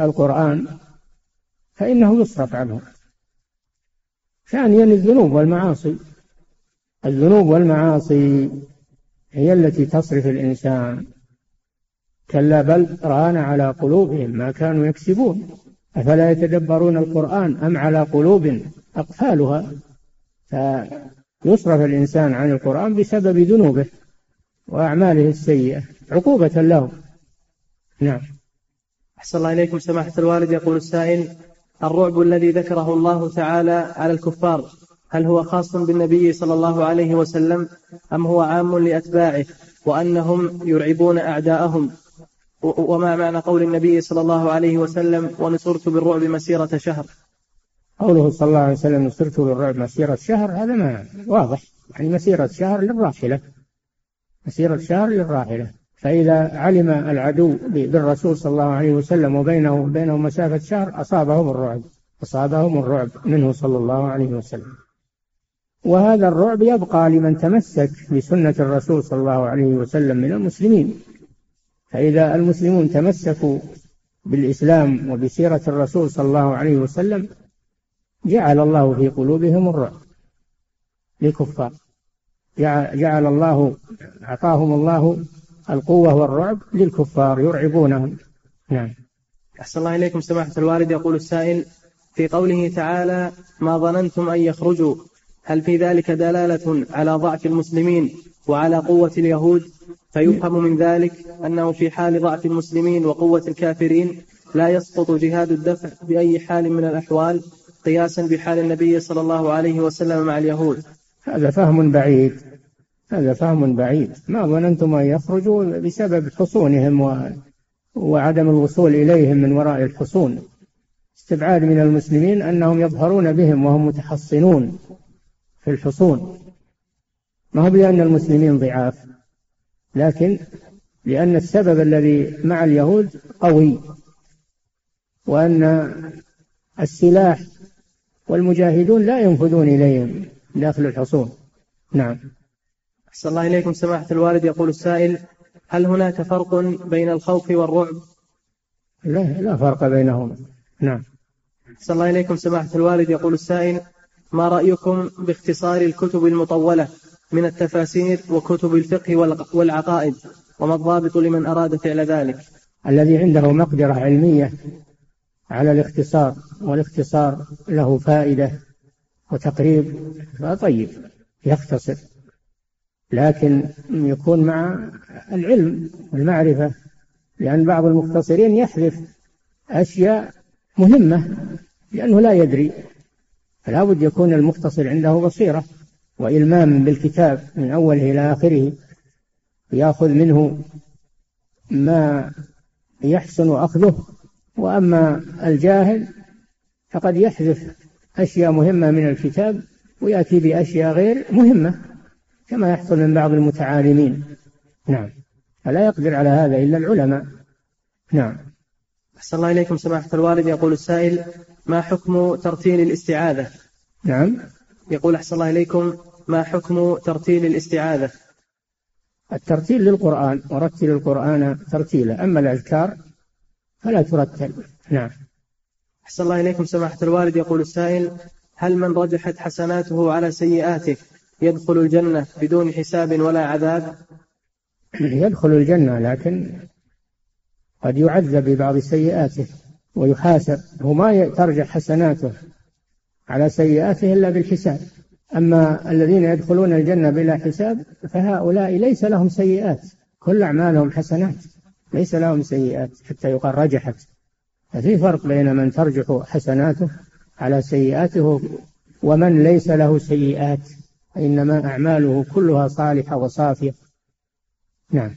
القرآن فإنه يصرف عنه. ثانيا الذنوب والمعاصي. الذنوب والمعاصي هي التي تصرف الإنسان. كلا بل ران على قلوبهم ما كانوا يكسبون. أفلا يتدبرون القرآن أم على قلوب أقفالها؟ فيصرف الإنسان عن القرآن بسبب ذنوبه وأعماله السيئة. عقوبة له. نعم. أحسن الله إليكم سماحة الوالد. يقول السائل الرعب الذي ذكره الله تعالى على الكفار هل هو خاص بالنبي صلى الله عليه وسلم أم هو عام لأتباعه وأنهم يرعبون أعداءهم؟ وما معنى قول النبي صلى الله عليه وسلم ونصرت بالرعب مسيرة شهر؟ قوله صلى الله عليه وسلم نصرت بالرعب مسيرة شهر هذا ما واضح. يعني مسيرة شهر للراحلة. مسيرة شهر للراحلة. فإذا علم العدو بالرسول صلى الله عليه وسلم وبينه وبينه مسافة شهر أصابهم الرعب. أصابهم الرعب منه صلى الله عليه وسلم. وهذا الرعب يبقى لمن تمسك بسنة الرسول صلى الله عليه وسلم من المسلمين. فإذا المسلمون تمسكوا بالإسلام وبسيرة الرسول صلى الله عليه وسلم جعل الله في قلوبهم الرعب للكفار. جعل الله أعطاهم الله القوة والرعب للكفار يرعبونهم. نعم. أحسن الله إليكم سماحة الوالد. يقول السائل في قوله تعالى ما ظننتم أن يخرجوا. هل في ذلك دلالة على ضعف المسلمين وعلى قوة اليهود؟ فيفهم من ذلك أنه في حال ضعف المسلمين وقوة الكافرين لا يسقط جهاد الدفع بأي حال من الأحوال قياسا بحال النبي صلى الله عليه وسلم مع اليهود. هذا فهم بعيد. هذا فهم بعيد. ما ظننتم أن يخرجوا بسبب حصونهم و... وعدم الوصول إليهم من وراء الحصون. استبعاد من المسلمين أنهم يظهرون بهم وهم متحصنون في الحصون. ما هو بأن المسلمين ضعاف؟ لكن لأن السبب الذي مع اليهود قوي وأن السلاح والمجاهدون لا ينفذون إليهم داخل الحصون. نعم. أحسن الله إليكم سماحة الوالد. يقول السائل هل هناك فرق بين الخوف والرعب؟ لا لا فرق بينهما. نعم. أحسن الله إليكم سماحة الوالد. يقول السائل ما رأيكم باختصار الكتب المطولة؟ من التفاسير وكتب الفقه والعقائد وما الضابط لمن أراد فعل ذلك. الذي عنده مقدرة علمية على الاختصار والاختصار له فائدة وتقريب. فطيب يختصر. لكن يكون مع العلم والمعرفة لأن بعض المختصرين يحذف أشياء مهمة لأنه لا يدري. فلا بد يكون المختصر عنده بصيرة. وإلمام بالكتاب من أوله إلى آخره يأخذ منه ما يحسن أخذه وأما الجاهل فقد يحذف أشياء مهمة من الكتاب ويأتي بأشياء غير مهمة كما يحصل من بعض المتعالمين. نعم. فلا يقدر على هذا إلا العلماء. نعم. أحسن الله إليكم سماحة الوالد يقول السائل ما حكم ترتيل الاستعاذة؟ نعم. يقول أحسن الله إليكم ما حكم ترتيل الاستعاذة؟ الترتيل للقرآن ورتل القرآن ترتيلا أما الأذكار فلا ترتل. نعم. أحسن الله إليكم سماحة الوالد يقول السائل هل من رجحت حسناته على سيئاته يدخل الجنة بدون حساب ولا عذاب؟ يدخل الجنة لكن قد يعذب ببعض سيئاته ويحاسب هو ما ترجح حسناته. على سيئاته إلا بالحساب. أما الذين يدخلون الجنة بلا حساب فهؤلاء ليس لهم سيئات. كل أعمالهم حسنات ليس لهم سيئات حتى يقال رجحت. ففي فرق بين من ترجح حسناته على سيئاته ومن ليس له سيئات. إنما أعماله كلها صالحة وصافية. نعم.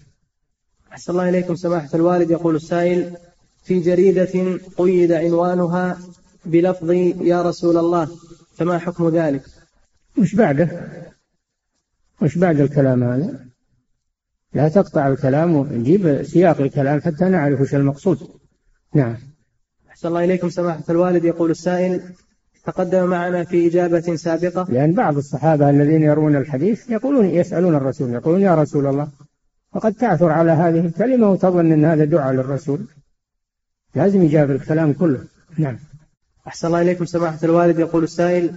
أحسن الله إليكم سماحة الوالد. يقول السائل في جريدة قيد عنوانها بلفظ يا رسول الله فما حكم ذلك؟ وش بعده؟ وش بعد الكلام هذا؟ لا تقطع الكلام ونجيب سياق الكلام حتى نعرف وش المقصود. نعم. أحسن الله إليكم سماحة الوالد. يقول السائل تقدم معنا في إجابة سابقة. لأن بعض الصحابة الذين يرون الحديث يقولون يسألون الرسول يقولون يا رسول الله فقد تعثر على هذه الكلمة وتظن أن هذا دعاء للرسول. لازم يجاب الكلام كله. نعم. أحسن الله إليكم سماحة الوالد. يقول السائل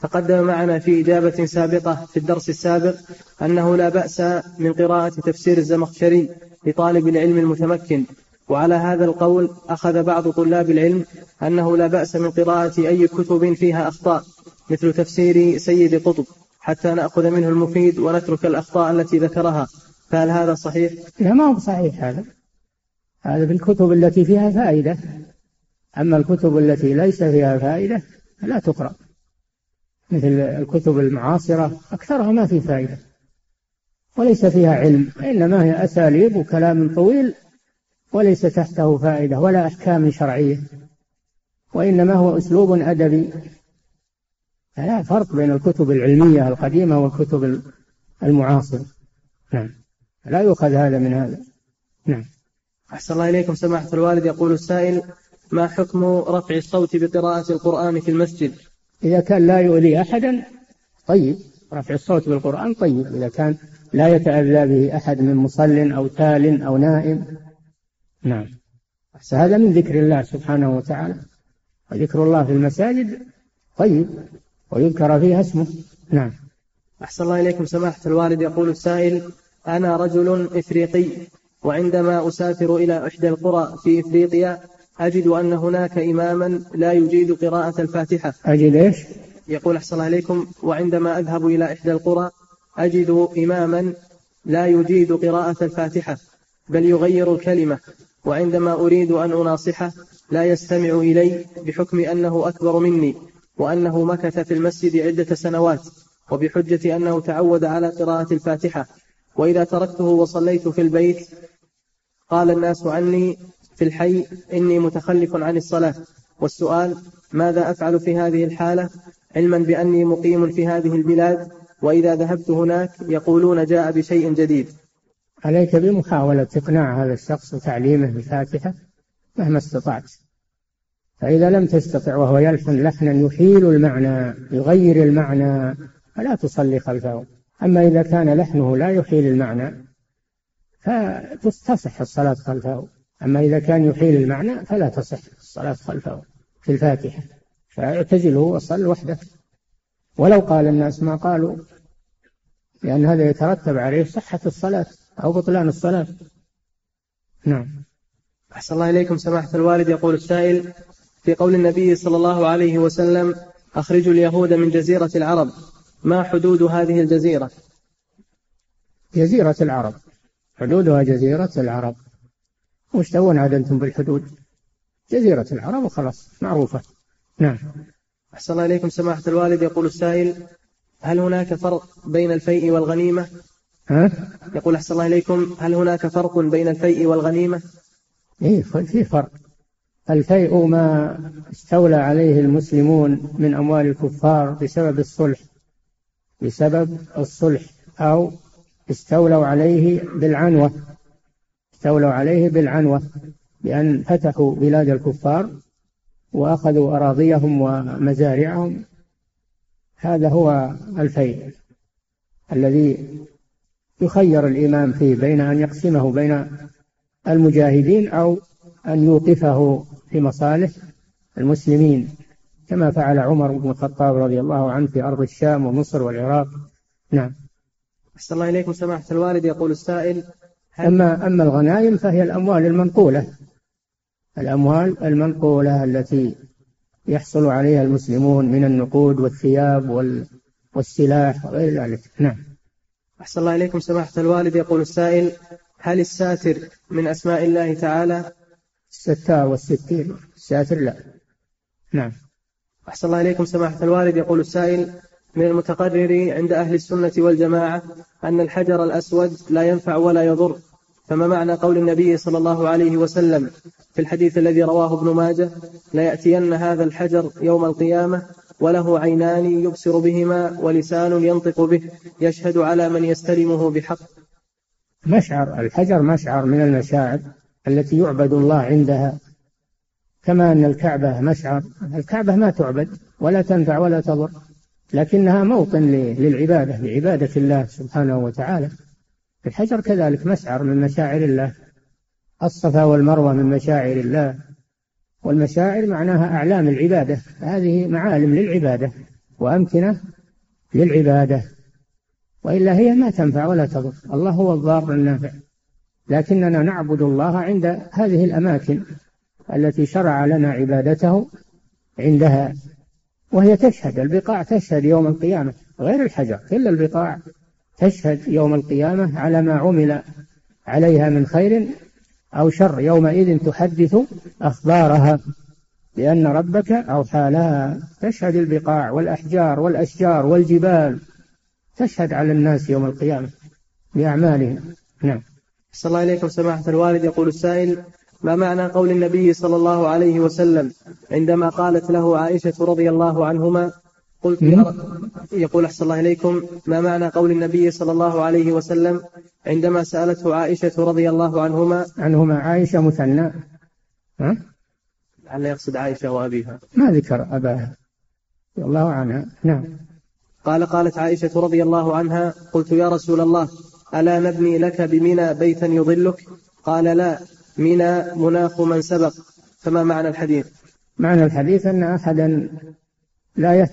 تقدم معنا في إجابة سابقة في الدرس السابق أنه لا بأس من قراءة تفسير الزمخشري لطالب العلم المتمكن وعلى هذا القول أخذ بعض طلاب العلم أنه لا بأس من قراءة أي كتب فيها أخطاء مثل تفسير سيد قطب حتى نأخذ منه المفيد ونترك الأخطاء التي ذكرها. فهل هذا صحيح؟ لا ما هو صحيح هذا. هذا بالكتب التي فيها فائدة. أما الكتب التي ليس فيها فائدة لا تقرأ. مثل الكتب المعاصرة أكثرها ما في فائدة. وليس فيها علم إنما هي أساليب وكلام طويل وليس تحته فائدة ولا أحكام شرعية وإنما هو أسلوب أدبي. فلا فرق بين الكتب العلمية القديمة والكتب المعاصرة. نعم. لا يؤخذ هذا من هذا. نعم. أحسن الله إليكم. سماحة الوالد يقول السائل ما حكم رفع الصوت بقراءة القرآن في المسجد؟ إذا كان لا يؤذي أحدا طيب. رفع الصوت بالقرآن طيب. إذا كان لا يتأذى به أحد من مصل أو تال أو نائم. نعم. هذا من ذكر الله سبحانه وتعالى. وذكر الله في المساجد طيب. ويذكر فيها اسمه. نعم. أحسن الله إليكم. سماحة الوالد يقول السائل أنا رجل إفريقي وعندما أسافر إلى إحدى القرى في إفريقيا أجد أن هناك إماما لا يجيد قراءة الفاتحة أجد إيش؟ يقول أحسن الله إليكم وعندما أذهب إلى إحدى القرى أجد إماما لا يجيد قراءة الفاتحة بل يغير الكلمة وعندما أريد أن أناصحه لا يستمع إلي بحكم أنه أكبر مني وأنه مكث في المسجد عدة سنوات وبحجة أنه تعود على قراءة الفاتحة وإذا تركته وصليت في البيت قال الناس عني في الحي إني متخلف عن الصلاة. والسؤال ماذا أفعل في هذه الحالة؟ علما بأني مقيم في هذه البلاد وإذا ذهبت هناك يقولون جاء بشيء جديد. عليك بمحاولة إقناع هذا الشخص وتعليمه الفاتحة مهما استطعت. فإذا لم تستطع وهو يلحن لحنا يحيل المعنى يغير المعنى فلا تصلي خلفه. أما إذا كان لحنه لا يحيل المعنى فتصح الصلاة خلفه. أما إذا كان يحيل المعنى فلا تصح الصلاة خلفه في الفاتحة. فاعتزله وصل وحدك ولو قال الناس ما قالوا لأن هذا يترتب عليه صحة الصلاة أو بطلان الصلاة. نعم. أحسن الله إليكم سماحة الوالد. يقول السائل في قول النبي صلى الله عليه وسلم أخرجوا اليهود من جزيرة العرب. ما حدود هذه الجزيرة؟ جزيرة العرب. حدودها جزيرة العرب. وش تبون عاد أنتم بالحدود. جزيرة العرب وخلاص معروفة. نعم. أحسن الله إليكم سماحة الوالد. يقول السائل هل هناك فرق بين الفيء والغنيمة؟ ها؟ يقول أحسن الله إليكم هل هناك فرق بين الفيء والغنيمة؟ إيه في فرق. الفيء ما استولى عليه المسلمون من أموال الكفار بسبب الصلح. بسبب الصلح أو استولوا عليه بالعنوة. استولوا عليه بالعنوة بأن فتحوا بلاد الكفار وأخذوا أراضيهم ومزارعهم. هذا هو الفيء الذي يخير الإمام فيه بين أن يقسمه بين المجاهدين أو أن يوقفه في مصالح المسلمين كما فعل عمر بن الخطاب رضي الله عنه في أرض الشام ومصر والعراق. نعم. أحسن الله إليكم سماحة الوالد يقول السائل أما أما الغنائم فهي الأموال المنقولة. الأموال المنقولة التي يحصل عليها المسلمون من النقود والثياب والسلاح وغير ذلك. نعم. أحسن الله إليكم سماحة الوالد. يقول السائل هل الساتر من أسماء الله تعالى؟ الستار والستير الساتر لا. نعم. أحسن الله إليكم سماحة الوالد. يقول السائل من المتقرر عند أهل السنة والجماعة أن الحجر الأسود لا ينفع ولا يضر. فما معنى قول النبي صلى الله عليه وسلم في الحديث الذي رواه ابن ماجه؟ ليأتين هذا الحجر يوم القيامة وله عينان يبصر بهما ولسان ينطق به يشهد على من يستلمه بحق. مشعر الحجر مشعر من المشاعر التي يعبد الله عندها. كما أن الكعبة مشعر الكعبة ما تعبد ولا تنفع ولا تضر لكنها موطن للعبادة لعبادة الله سبحانه وتعالى. الحجر كذلك مسعر من مشاعر الله. الصفا والمروة من مشاعر الله. والمشاعر معناها أعلام العبادة. هذه معالم للعبادة وأمكنة للعبادة. وإلا هي ما تنفع ولا تضر. الله هو الضار النافع. لكننا نعبد الله عند هذه الأماكن التي شرع لنا عبادته عندها. وهي تشهد البقاع تشهد يوم القيامة. غير الحجر كل البقاع. تشهد يوم القيامة على ما عمل عليها من خير أو شر. يومئذ تحدث أخبارها لأن ربك أوحى لها. تشهد البقاع والأحجار والأشجار والجبال. تشهد على الناس يوم القيامة بأعمالهم. نعم. صلى الله عليكم سماحة الوالد. يقول السائل ما معنى قول النبي صلى الله عليه وسلم عندما قالت له عائشة رضي الله عنهما قلت يا يقول أحسن الله إليكم ما معنى قول النبي صلى الله عليه وسلم عندما سألته عائشة رضي الله عنهما؟ عنهما عائشة مثنى. ها؟ لعل يقصد عائشة وأبيها. ما ذكر أباها. رضي الله عنها نعم. قال قالت عائشة رضي الله عنها قلت يا رسول الله ألا نبني لك بمنى بيتا يظلك قال لا منى مناخ من سبق. فما معنى الحديث؟ معنى الحديث أن أحدا لا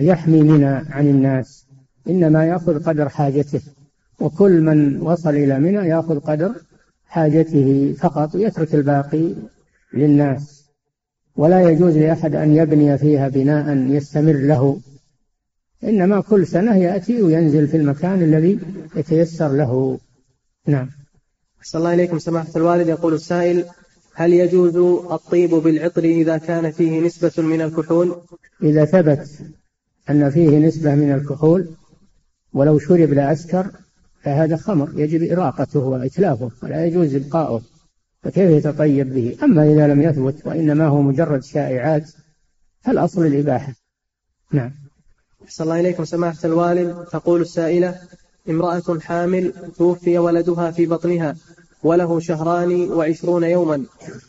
يحمي منى عن الناس إنما يأخذ قدر حاجته. وكل من وصل إلى منى يأخذ قدر حاجته فقط ويترك الباقي للناس. ولا يجوز لأحد أن يبني فيها بناء يستمر له. إنما كل سنة يأتي وينزل في المكان الذي يتيسر له. نعم. أحسن الله إليكم سماحة الوالد. يقول السائل هل يجوز الطيب بالعطر إذا كان فيه نسبة من الكحول؟ إذا ثبت أن فيه نسبة من الكحول ولو شرب لأسكر فهذا خمر يجب إراقته وإتلافه ولا يجوز إبقاؤه فكيف يتطيب به؟ أما إذا لم يثبت وإنما هو مجرد شائعات فالأصل الإباحة. نعم. أحسن الله إليكم. سماحة الوالد تقول السائلة امرأة حامل توفي ولدها في بطنها. وله شهران وعشرون يوما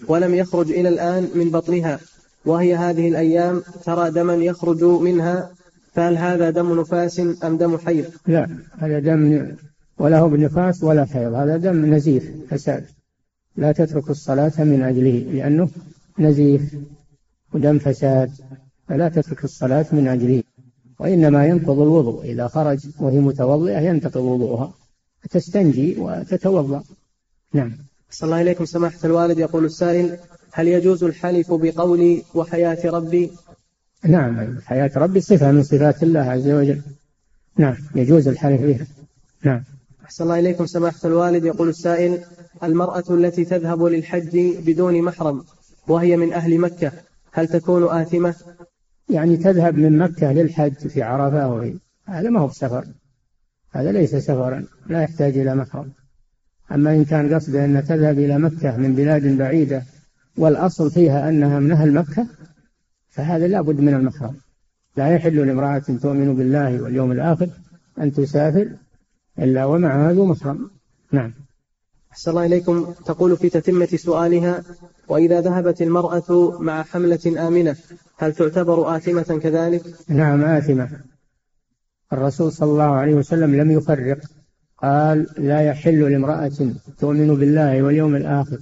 ولم يخرج إلى الآن من بطنها وهي هذه الأيام ترى دما يخرج منها فهل هذا دم نفاس أم دم حيض؟ لا هذا دم ولا هو بنفاس ولا حيض هذا دم نزيف فساد. لا تترك الصلاة من أجله لأنه نزيف ودم فساد فلا تترك الصلاة من أجله. وإنما ينقض الوضوء إذا خرج وهي متوضئة ينتقض وضوءها تستنجي وتتوضأ. نعم. صلى الله إليكم. سماحة الوالد يقول السائل هل يجوز الحلف بقولي وحياة ربي؟ نعم. حياة ربي صفة من صفات الله عز وجل. نعم يجوز الحلف بها. نعم. أحسن الله إليكم. سماحة الوالد يقول السائل المرأة التي تذهب للحج بدون محرم وهي من أهل مكة هل تكون آثمة؟ يعني تذهب من مكة للحج في عرفة وهي هذا ما هو بسفر. هذا ليس سفرا لا يحتاج إلى محرم. أما إن كان قصده أن تذهب إلى مكة من بلاد بعيدة والأصل فيها أنها من أهل مكة فهذا لا بد من المحرم. لا يحل لامرأة تؤمن بالله واليوم الآخر أن تسافر إلا ومعها ذو محرم. نعم. أحسن الله إليكم. تقول في تتمة سؤالها وإذا ذهبت المرأة مع حملة آمنة هل تعتبر آثمة كذلك؟ نعم آثمة. الرسول صلى الله عليه وسلم لم يفرق. قال لا يحل لامرأة تؤمن بالله واليوم الآخر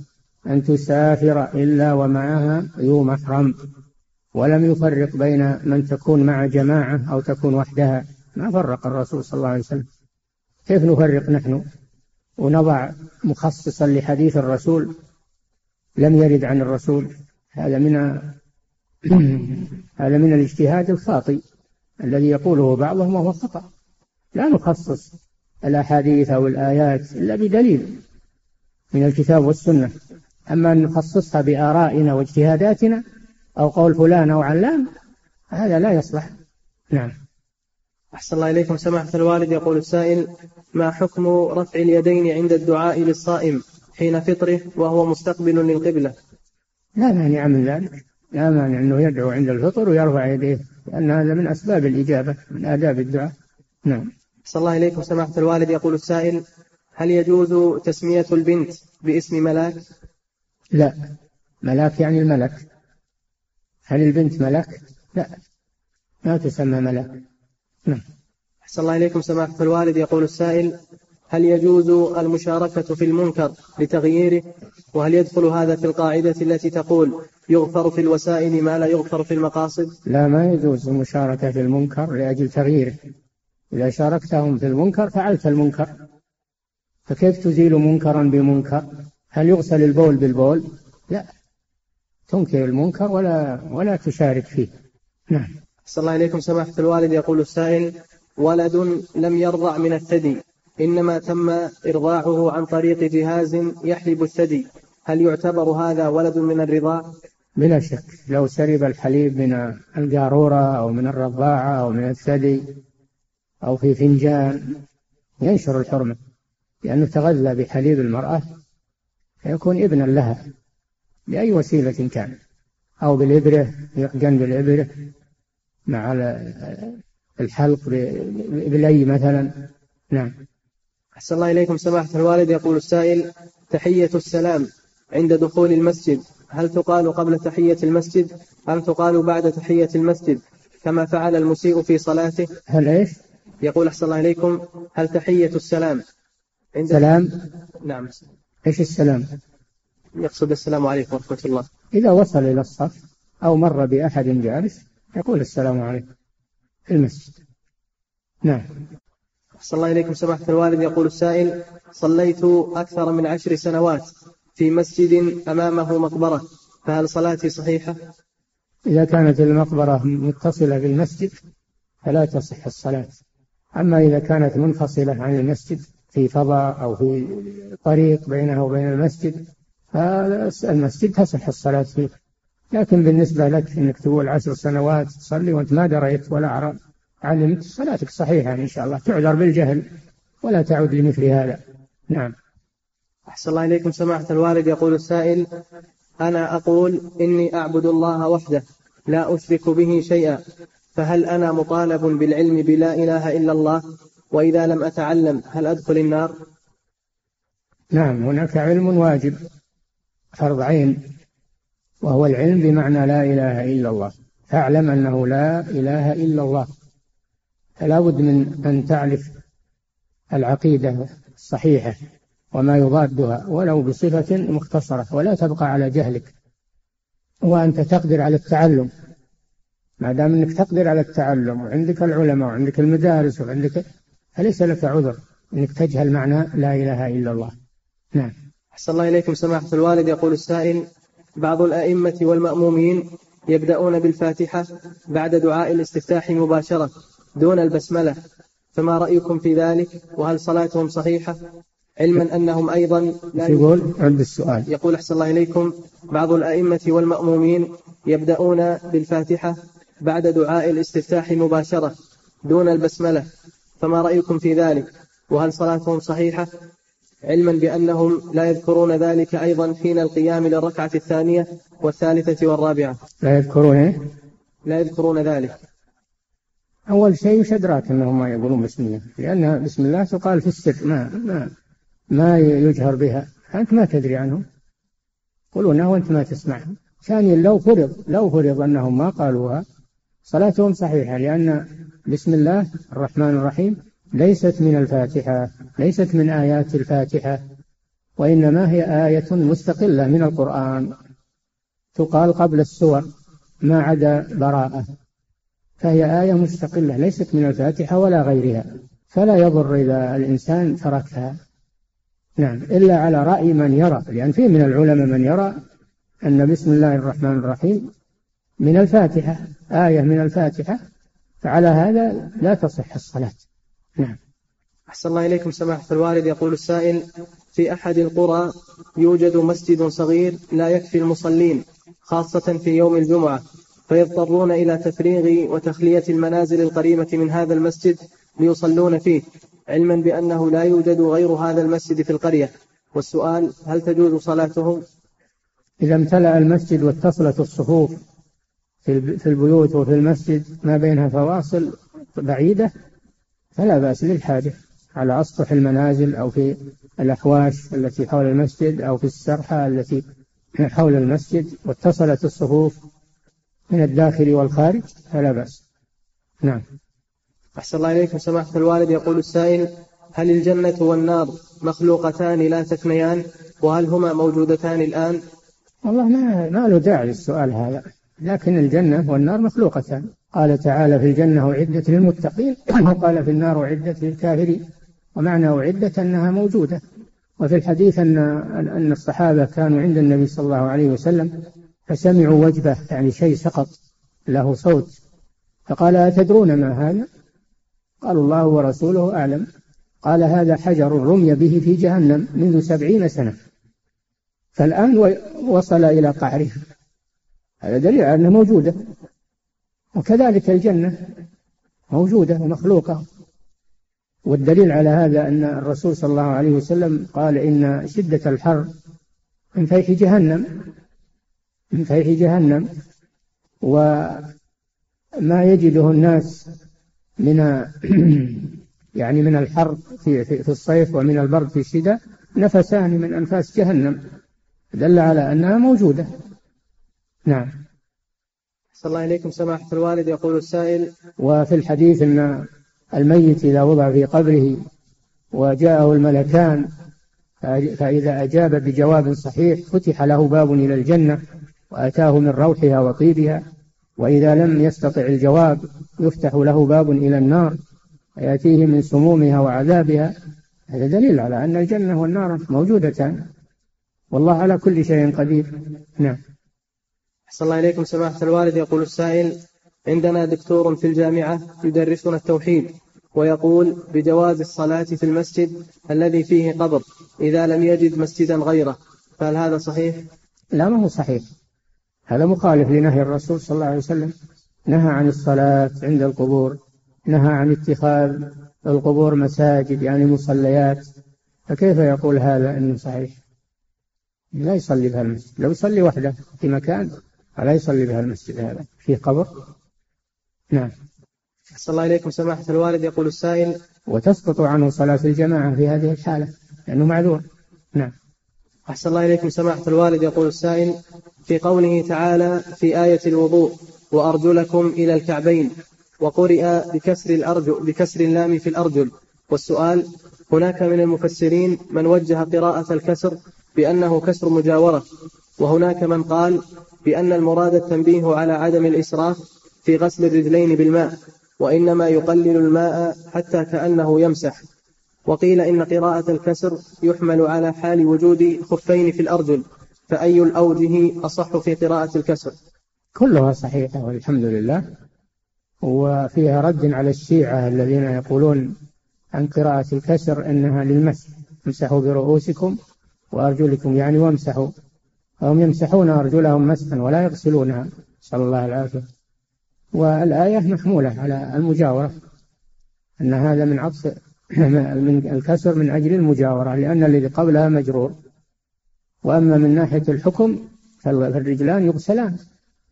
أن تسافر إلا ومعها ذو محرم ولم يفرق بين من تكون مع جماعة أو تكون وحدها ما فرق الرسول صلى الله عليه وسلم. كيف نفرق نحن؟ ونضع مخصصا لحديث الرسول لم يرد عن الرسول. هذا من هذا من الاجتهاد الخاطئ الذي يقوله بعضهم وهو خطأ. لا نخصص الأحاديث أو الآيات إلا بدليل من الكتاب والسنة. أما أن نخصصها بآرائنا واجتهاداتنا أو قول فلان أو علان هذا لا يصلح. نعم. أحسن الله إليكم. سماحة الوالد يقول السائل ما حكم رفع اليدين عند الدعاء للصائم حين فطره وهو مستقبل للقبلة؟ لا مانع من ذلك. لا مانع أنه يدعو عند الفطر ويرفع يديه لأن هذا من أسباب الإجابة من آداب الدعاء. نعم. صلى الله إليكم سماحة الوالد يقول السائل هل يجوز تسمية البنت باسم ملاك؟ لا. ملاك يعني الملك. هل البنت ملك؟ لا. ما تسمى ملك. نعم. أحسن الله إليكم. سماحة الوالد يقول السائل هل يجوز المشاركة في المنكر لتغييره؟ وهل يدخل هذا في القاعدة التي تقول يغفر في الوسائل ما لا يغفر في المقاصد؟ لا ما يجوز المشاركة في المنكر لأجل تغييره. إذا شاركتهم في المنكر فعلت المنكر. فكيف تزيل منكرا بمنكر؟ هل يغسل البول بالبول؟ لا. تنكر المنكر ولا ولا تشارك فيه. نعم. صلى الله عليكم سماحة الوالد يقول السائل ولد لم يرضع من الثدي إنما تم إرضاعه عن طريق جهاز يحلب الثدي. هل يعتبر هذا ولد من الرضاع؟ بلا شك. لو شرب الحليب من القارورة أو من الرضاعة أو من الثدي أو في فنجان ينشر الحرمة لأنه تغذى بحليب المرأة فيكون ابنا لها بأي وسيلة كان أو بالإبرة يحقن بالإبرة مع الحلق بالأي مثلا. نعم. أحسن الله إليكم سماحة الوالد. يقول السائل تحية السلام عند دخول المسجد. هل تقال قبل تحية المسجد؟ أم تقال بعد تحية المسجد؟ كما فعل المسيء في صلاته؟ هل إيش؟ يقول أحسن الله إليكم هل تحية السلام؟ عند سلام؟ نعم. إيش السلام؟ يقصد السلام عليكم ورحمة الله. إذا وصل إلى الصف أو مر بأحد جالس يقول السلام عليكم في المسجد. نعم. صلى الله إليكم سماحة الوالد. يقول السائل صليت أكثر من عشر سنوات في مسجد أمامه مقبرة فهل صلاتي صحيحة؟ إذا كانت المقبرة متصلة بالمسجد فلا تصح الصلاة. أما إذا كانت منفصلة عن المسجد في فضاء أو في طريق بينها وبين المسجد فالمسجد تصح الصلاة فيه. لكن بالنسبة لك أنك تقول عشر سنوات تصلي وأنت ما دريت ولا علمت صلاتك صحيحة إن شاء الله. تعذر بالجهل ولا تعود لمثل هذا. نعم. أحسن الله إليكم. سماحة الوالد يقول السائل أنا أقول إني أعبد الله وحده لا أشرك به شيئا. فهل أنا مطالب بالعلم بلا إله إلا الله؟ وإذا لم أتعلم هل أدخل النار؟ نعم هناك علم واجب فرض عين وهو العلم بمعنى لا إله إلا الله. فاعلم أنه لا إله إلا الله. فلا بد من أن تعرف العقيدة الصحيحة وما يضادها ولو بصفة مختصرة ولا تبقى على جهلك. وأنت تقدر على التعلم. ما دام أنك تقدر على التعلم وعندك العلماء وعندك المدارس وعندك فليس لك عذر أنك تجهل معنى لا إله إلا الله. نعم. أحسن الله إليكم سماحة الوالد. يقول السائل بعض الأئمة والمأمومين يبدأون بالفاتحة بعد دعاء الاستفتاح مباشرة دون البسملة. فما رأيكم في ذلك؟ وهل صلاتهم صحيحة؟ علما أنهم أيضا لا يقول؟ عند السؤال. يقول أحسن الله إليكم بعض الأئمة والمأمومين يبدأون بالفاتحة بعد دعاء الاستفتاح مباشرة دون البسملة فما رأيكم في ذلك؟ وهل صلاتهم صحيحة؟ علما بأنهم لا يذكرون ذلك أيضا حين القيام للركعة الثانية والثالثة والرابعة. لا يذكرون إيه؟ لا يذكرون ذلك. أول شيء وش أدراك أنهم ما يقولون بسم الله لأن بسم الله تقال في السر ما ما ما يجهر بها. أنت ما تدري عنهم. يقولونها وأنت ما تسمعهم. ثانيا لو فرض لو فرض أنهم ما قالوها صلاتهم صحيحة لأن بسم الله الرحمن الرحيم ليست من الفاتحة ليست من آيات الفاتحة وإنما هي آية مستقلة من القرآن. تقال قبل السور ما عدا براءة فهي آية مستقلة ليست من الفاتحة ولا غيرها فلا يضر إذا الإنسان تركها. نعم إلا على رأي من يرى لأن في من العلماء من يرى أن بسم الله الرحمن الرحيم من الفاتحة آية من الفاتحة فعلى هذا لا تصح الصلاة. نعم. أحسن الله إليكم سماحة الوالد. يقول السائل في أحد القرى يوجد مسجد صغير لا يكفي المصلين خاصة في يوم الجمعة فيضطرون إلى تفريغ وتخلية المنازل القريبة من هذا المسجد ليصلون فيه علما بأنه لا يوجد غير هذا المسجد في القرية. والسؤال هل تجوز صلاتهم؟ إذا امتلأ المسجد واتصلت الصفوف في البيوت وفي المسجد ما بينها فواصل بعيدة فلا بأس للحاجة على أسطح المنازل أو في الأحواش التي حول المسجد أو في السرحة التي حول المسجد واتصلت الصفوف من الداخل والخارج فلا بأس. نعم. أحسن الله إليكم سماحة الوالد يقول السائل هل الجنة والنار مخلوقتان لا تفنيان؟ وهل هما موجودتان الآن؟ والله ما ما له داعي للسؤال هذا. لكن الجنة والنار مخلوقتان. قال تعالى في الجنة أعدت للمتقين وقال في النار أعدت للكافرين. ومعنى أعدت أنها موجودة. وفي الحديث أن أن الصحابة كانوا عند النبي صلى الله عليه وسلم فسمعوا وجبة يعني شيء سقط له صوت. فقال أتدرون ما هذا؟ قالوا الله ورسوله أعلم. قال هذا حجر رمي به في جهنم منذ سبعين سنة. فالآن وصل إلى قعره. هذا دليل على أنها موجودة. وكذلك الجنة موجودة ومخلوقة. والدليل على هذا أن الرسول صلى الله عليه وسلم قال إن شدة الحر من فيح جهنم من فيح جهنم. وما يجده الناس من يعني من الحر في, في, الصيف ومن البرد في الشتاء نفسان من أنفاس جهنم. دل على أنها موجودة. نعم. صلى الله إليكم. سماحة الوالد يقول السائل وفي الحديث أن الميت إذا وضع في قبره وجاءه الملكان فإذا أجاب بجواب صحيح فتح له باب إلى الجنة وأتاه من روحها وطيبها وإذا لم يستطع الجواب يفتح له باب إلى النار ويأتيه من سمومها وعذابها. هذا دليل على أن الجنة والنار موجودتان والله على كل شيء قدير. نعم. أحسن الله إليكم سماحة الوالد يقول السائل عندنا دكتور في الجامعة يدرسنا التوحيد ويقول بجواز الصلاة في المسجد الذي فيه قبر إذا لم يجد مسجدا غيره فهل هذا صحيح؟ لا ما هو صحيح هذا مخالف لنهي الرسول صلى الله عليه وسلم نهى عن الصلاة عند القبور نهى عن اتخاذ القبور مساجد يعني مصليات فكيف يقول هذا إنه صحيح؟ لا يصلي بها المسجد لو يصلي وحده في مكان فلا يصلي بها المسجد هذا. في قبر؟ نعم. صلى الله إليكم سماحة الوالد. يقول السائل وتسقط عنه صلاة الجماعة في هذه الحالة لأنه معذور. نعم. أحسن الله إليكم سماحة الوالد. يقول السائل في قوله تعالى في آية الوضوء وأرجلكم إلى الكعبين وقرئ بكسر الأرجل بكسر اللام في الأرجل. والسؤال هناك من المفسرين من وجه قراءة الكسر بأنه كسر مجاورة وهناك من قال بأن المراد التنبيه على عدم الإسراف في غسل الرجلين بالماء وإنما يقلل الماء حتى كأنه يمسح. وقيل إن قراءة الكسر يحمل على حال وجود خفين في الأرجل فأي الأوجه أصح في قراءة الكسر؟ كلها صحيحة والحمد لله. وفيها رد على الشيعة الذين يقولون عن قراءة الكسر أنها للمسح امسحوا برؤوسكم وأرجلكم يعني وامسحوا. فهم يمسحون أرجلهم مسحا ولا يغسلونها نسأل الله العافية. والآية محمولة على المجاورة أن هذا من عطف من الكسر من أجل المجاورة لأن الذي قبلها مجرور. وأما من ناحية الحكم فالرجلان يغسلان.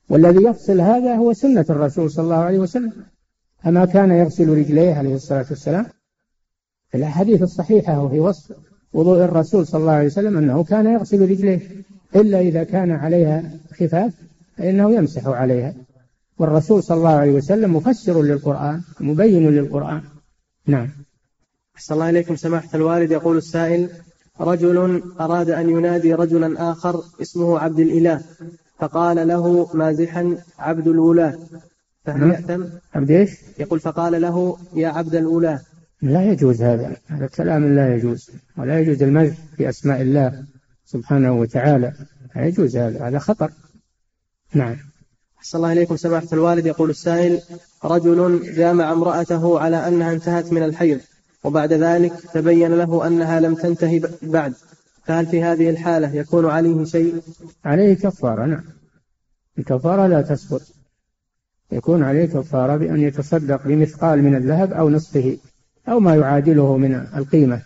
والذي يفصل هذا هو سنة الرسول صلى الله عليه وسلم. أما كان يغسل رجليه عليه الصلاة والسلام؟ في الأحاديث الصحيحة وفي وصف وضوء الرسول صلى الله عليه وسلم أنه كان يغسل رجليه. إلا إذا كان عليها خفاف فإنه يمسح عليها. والرسول صلى الله عليه وسلم مفسر للقرآن مبين للقرآن. نعم. أحسن الله إليكم سماحة الوالد. يقول السائل رجل أراد أن ينادي رجلا آخر اسمه عبد الإله فقال له مازحا عبد الولاة فهل نعم. يأتم؟ عبد إيش؟ يقول فقال له يا عبد الولاة لا يجوز هذا. هذا كلام لا يجوز ولا يجوز المزح في أسماء الله. سبحانه وتعالى. لا يجوز هذا هذا خطر. نعم. أحسن الله إليكم سماحة الوالد. يقول السائل رجل جامع امرأته على أنها انتهت من الحيض وبعد ذلك تبين له أنها لم تنتهي بعد. فهل في هذه الحالة يكون عليه شيء؟ عليه كفارة نعم. الكفارة لا تسقط. يكون عليه كفارة بأن يتصدق بمثقال من الذهب أو نصفه أو ما يعادله من القيمة.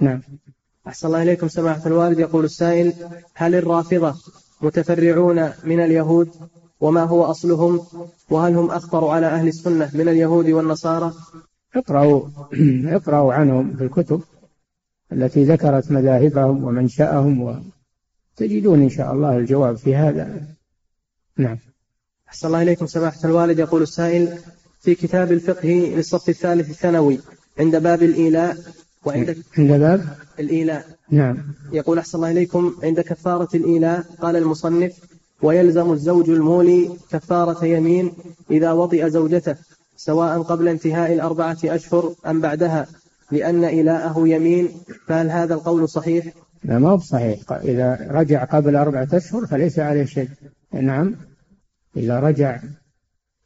نعم. أحسن الله إليكم سماحة الوالد. يقول السائل هل الرافضة متفرعون من اليهود؟ وما هو أصلهم؟ وهل هم أخطر على أهل السنة من اليهود والنصارى؟ اقرأوا اقرأوا عنهم في الكتب التي ذكرت مذاهبهم ومنشأهم وتجدون إن شاء الله الجواب في هذا. نعم. أحسن الله إليكم سماحة الوالد. يقول السائل في كتاب الفقه للصف الثالث الثانوي عند باب الإيلاء وعند عند باب؟ الإيلاء. نعم. يقول أحسن الله إليكم عند كفارة الإيلاء قال المصنف ويلزم الزوج المولي كفارة يمين إذا وطئ زوجته سواء قبل انتهاء الأربعة أشهر أم بعدها لأن إيلاءه يمين فهل هذا القول صحيح؟ لا ما هو صحيح. إذا رجع قبل أربعة أشهر فليس عليه شيء. نعم. إذا رجع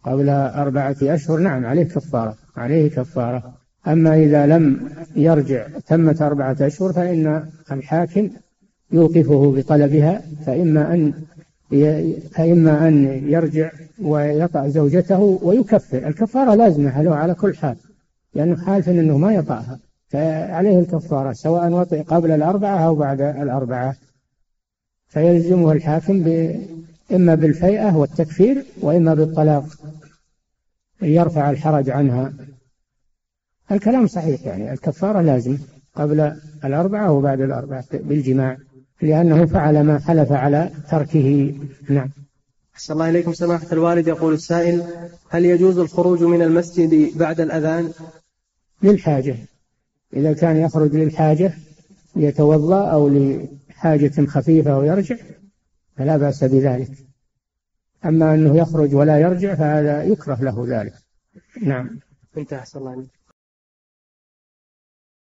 قبل أربعة أشهر نعم عليه كفارة عليه كفارة. أما إذا لم يرجع تمت أربعة أشهر فإن الحاكم يوقفه بطلبها فإما أن فإما أن يرجع ويطأ زوجته ويكفر. الكفارة لازمة له على كل حال لأنه حالف أنه ما يطأها فعليه الكفارة سواء وطئ قبل الأربعة أو بعد الأربعة. فيلزمه الحاكم إما بالفيئة والتكفير وإما بالطلاق. يرفع الحرج عنها. الكلام صحيح يعني الكفارة لازم قبل الأربعة وبعد الأربعة بالجماع لأنه فعل ما حلف على تركه. نعم. أحسن الله إليكم سماحة الوالد. يقول السائل هل يجوز الخروج من المسجد بعد الأذان؟ للحاجة. إذا كان يخرج للحاجة يتوضأ أو لحاجة خفيفة ويرجع فلا بأس بذلك. أما أنه يخرج ولا يرجع فهذا يكره له ذلك. نعم. انتهى. أحسن الله عليك